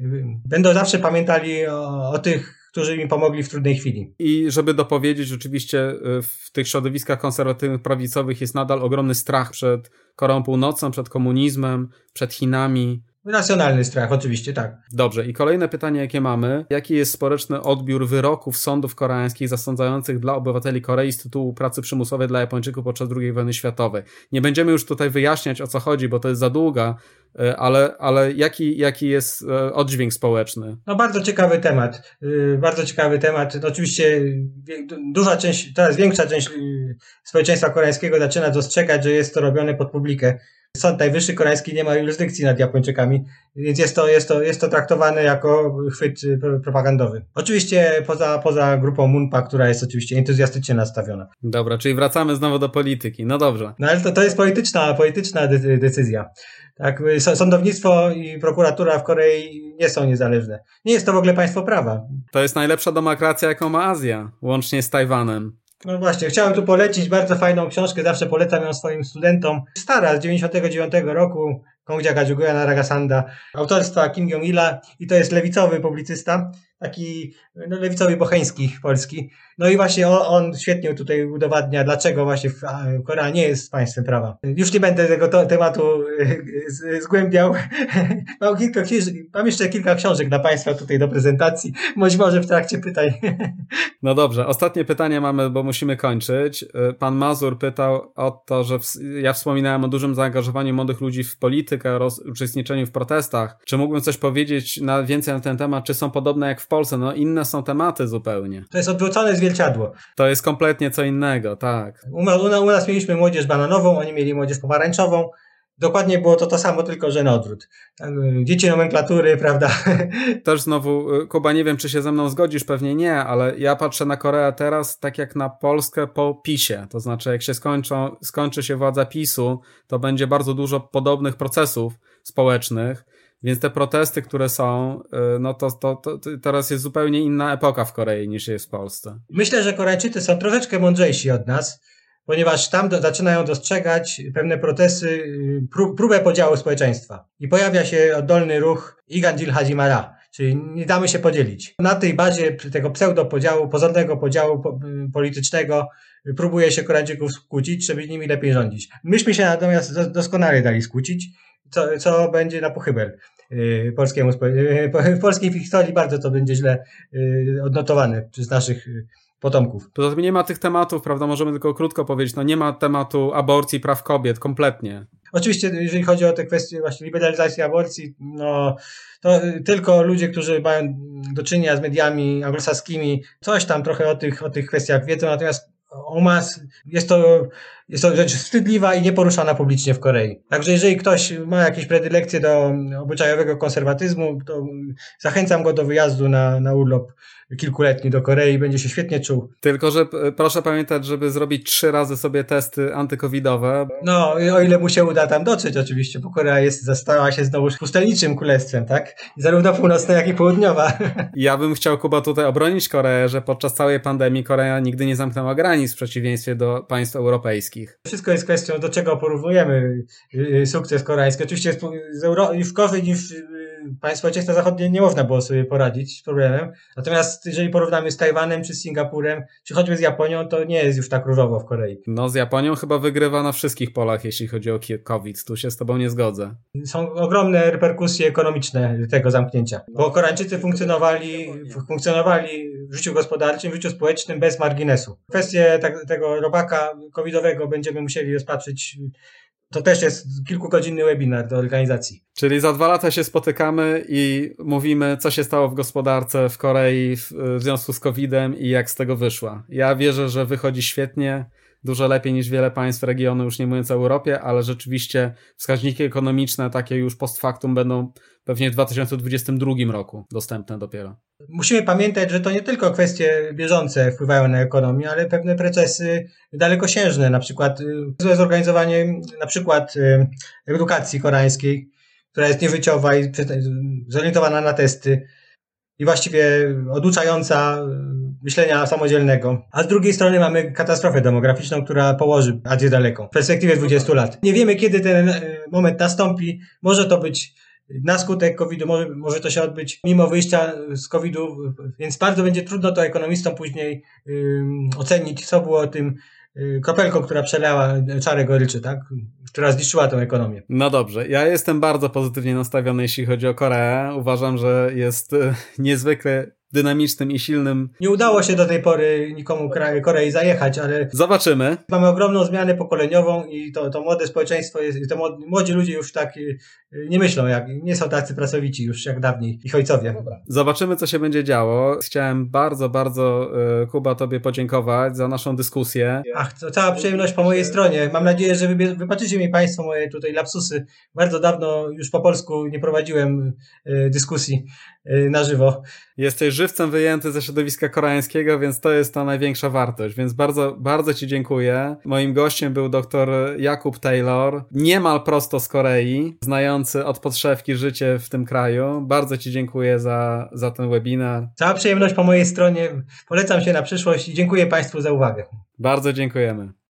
Będą zawsze pamiętali o, o tych którzy mi pomogli w trudnej chwili. I żeby dopowiedzieć, rzeczywiście y, w tych środowiskach konserwatywnych, prawicowych jest nadal ogromny strach przed Koreą Północną, przed komunizmem, przed Chinami. Racjonalny strach, oczywiście, tak. Dobrze, i kolejne pytanie, jakie mamy. Jaki jest społeczny odbiór wyroków sądów koreańskich zasądzających dla obywateli Korei z tytułu pracy przymusowej dla Japończyków podczas II wojny światowej? Nie będziemy już tutaj wyjaśniać, o co chodzi, bo to jest za długa, e, ale, ale jaki, jaki jest e, oddźwięk społeczny? No bardzo ciekawy temat. Y, bardzo ciekawy temat. No, oczywiście duża część, teraz większa część y, społeczeństwa koreańskiego zaczyna dostrzegać, że jest to robione pod publikę Sąd Najwyższy Koreański nie ma jurysdykcji nad Japończykami, więc jest to, jest to, jest to traktowane jako chwyt y, propagandowy. Oczywiście poza, poza grupą Munpa, która jest oczywiście entuzjastycznie nastawiona. Dobra, czyli wracamy znowu do polityki. No dobrze. No ale to, to jest polityczna, polityczna decyzja. Tak, y, sądownictwo i prokuratura w Korei nie są niezależne. Nie jest to w ogóle państwo prawa. To jest najlepsza demokracja, jaką ma Azja, łącznie z Tajwanem. No właśnie, chciałem tu polecić bardzo fajną książkę, zawsze polecam ją swoim studentom. Stara, z 99 roku, Kongdzia Gajuguya Naragasanda, autorstwa Kim Jong-ila i to jest lewicowy publicysta taki no, lewicowy bocheński polski. No i właśnie on, on, świetnie tutaj udowadnia, dlaczego właśnie Korea nie jest państwem prawa. Już nie będę tego to, tematu e, zgłębiał. [laughs] Mam, kilka, mam jeszcze kilka książek dla Państwa tutaj do prezentacji. Być może w trakcie pytań. [laughs] No dobrze, ostatnie pytanie mamy, bo musimy kończyć. E, pan Mazur pytał o to, że w, ja wspominałem o dużym zaangażowaniu młodych ludzi w politykę, roz, uczestniczeniu w protestach. Czy mógłbym coś powiedzieć na, więcej na ten temat? Czy są podobne jak w Polsce, no inne są tematy zupełnie. To jest odwrócone zwierciadło. To jest kompletnie co innego, tak. U, u, u nas mieliśmy młodzież bananową, oni mieli młodzież pomarańczową. Dokładnie było to to samo, tylko że na odwrót. Y, dzieci nomenklatury, prawda? [laughs] Też znowu, y, Kuba, nie wiem, czy się ze mną zgodzisz, pewnie nie, ale ja patrzę na Koreę teraz tak jak na Polskę po PiSie. To znaczy, jak się skończą, skończy się władza PiSu, to będzie bardzo dużo podobnych procesów społecznych więc te protesty, które są, y, no to, to, to, teraz jest zupełnie inna epoka w Korei niż jest w Polsce. Myślę, że Koreańczycy są troszeczkę mądrzejsi od nas, ponieważ tam do, zaczynają dostrzegać pewne protesty, y, prób, próbę podziału społeczeństwa. I pojawia się oddolny ruch Igandil Hajimara, czyli nie damy się podzielić. Na tej bazie tego pseudo-podziału, pozornego podziału y, politycznego próbuje się Koreańczyków skłócić, żeby nimi lepiej rządzić. Myśmy się natomiast doskonale dali skłócić co, co będzie na pochybel y, polskiemu, y, w polskiej historii bardzo to będzie źle y, odnotowane przez naszych potomków. Poza tym nie ma tych tematów, prawda, możemy tylko krótko powiedzieć, no nie ma tematu aborcji, praw kobiet, kompletnie. Oczywiście, jeżeli chodzi o te kwestie właśnie liberalizacji aborcji, no to tylko ludzie, którzy mają do czynienia z mediami anglosaskimi, coś tam trochę o tych, o tych kwestiach wiedzą, natomiast u nas jest to, jest to rzecz wstydliwa i nieporuszana publicznie w Korei. Także jeżeli ktoś ma jakieś predylekcje do obyczajowego konserwatyzmu, to zachęcam go do wyjazdu na, na urlop kilkuletni do Korei będzie się świetnie czuł. Tylko, że proszę pamiętać, żeby zrobić trzy razy sobie testy antykowidowe. No, o ile mu się uda tam dotrzeć oczywiście, bo Korea jest, zastała się znowu pustelniczym królestwem, tak? Zarówno północna, jak i południowa. [laughs] Ja bym chciał, Kuba, tutaj obronić Koreę, że podczas całej pandemii Korea nigdy nie zamknęła granic przeciwieństwie do państw europejskich. Wszystko jest kwestią, do czego porównujemy y, sukces koreański. Oczywiście z Euro- w gorzej niż państwo społeczeństwa zachodnie nie można było sobie poradzić z problemem. Natomiast jeżeli porównamy z Tajwanem, czy z Singapurem, czy choćby z Japonią, to nie jest już tak różowo w Korei. No z Japonią chyba wygrywa na wszystkich polach, jeśli chodzi o COVID. Tu się z tobą nie zgodzę. Są ogromne reperkusje ekonomiczne tego zamknięcia, bo Koreańczycy funkcjonowali, funkcjonowali w życiu gospodarczym, w życiu społecznym bez marginesu. Kwestię tak, tego robaka covidowego będziemy musieli rozpatrzyć to też jest kilkugodzinny webinar do organizacji. Czyli za dwa lata się spotykamy i mówimy, co się stało w gospodarce w Korei w, związku z COVID-em i jak z tego wyszła. Ja wierzę, że wychodzi świetnie, dużo lepiej niż wiele państw regionu, już nie mówiąc o Europie, ale rzeczywiście wskaźniki ekonomiczne, takie już post factum, będą pewnie w 2022 roku dostępne dopiero. Musimy pamiętać, że to nie tylko kwestie bieżące wpływają na ekonomię, ale pewne procesy dalekosiężne, na przykład y, zorganizowanie na przykład y, edukacji koreańskiej, która jest nieżyciowa i zorientowana na testy i właściwie oduczająca y, myślenia samodzielnego. A z drugiej strony mamy katastrofę demograficzną, która położy Azję daleką w perspektywie 20 lat. Nie wiemy, kiedy ten moment nastąpi. Może to być na skutek COVID-u może, może to się odbyć mimo wyjścia z COVID-u, więc bardzo będzie trudno to ekonomistom później ocenić, co było tym y, kropelką, która przelała czarę goryczy, tak? która zniszczyła tę ekonomię. No dobrze, ja jestem bardzo pozytywnie nastawiony, jeśli chodzi o Koreę. Uważam, że jest y, niezwykle dynamicznym i silnym. Nie udało się do tej pory nikomu Korei zajechać, ale. Zobaczymy. Mamy ogromną zmianę pokoleniową i to, to młode społeczeństwo jest, to młodzi ludzie już tak y, nie myślą, jak, nie są tacy pracowici już jak dawniej, ich ojcowie. Dobra. Zobaczymy, co się będzie działo. Chciałem bardzo, bardzo, y, Kuba, Tobie podziękować za naszą dyskusję. Ach, to cała przyjemność po mojej stronie. Mam nadzieję, że wybaczycie mi Państwo moje tutaj lapsusy. Bardzo dawno już po polsku nie prowadziłem y, dyskusji na żywo. Jesteś żywcem wyjęty ze środowiska koreańskiego, więc to jest ta największa wartość. Więc bardzo, bardzo Ci dziękuję. Moim gościem był dr Jakub Taylor, niemal prosto z Korei, od podszewki życie w tym kraju. Bardzo Ci dziękuję za, za ten webinar. Cała przyjemność po mojej stronie. Polecam się na przyszłość i dziękuję Państwu za uwagę. Bardzo dziękujemy.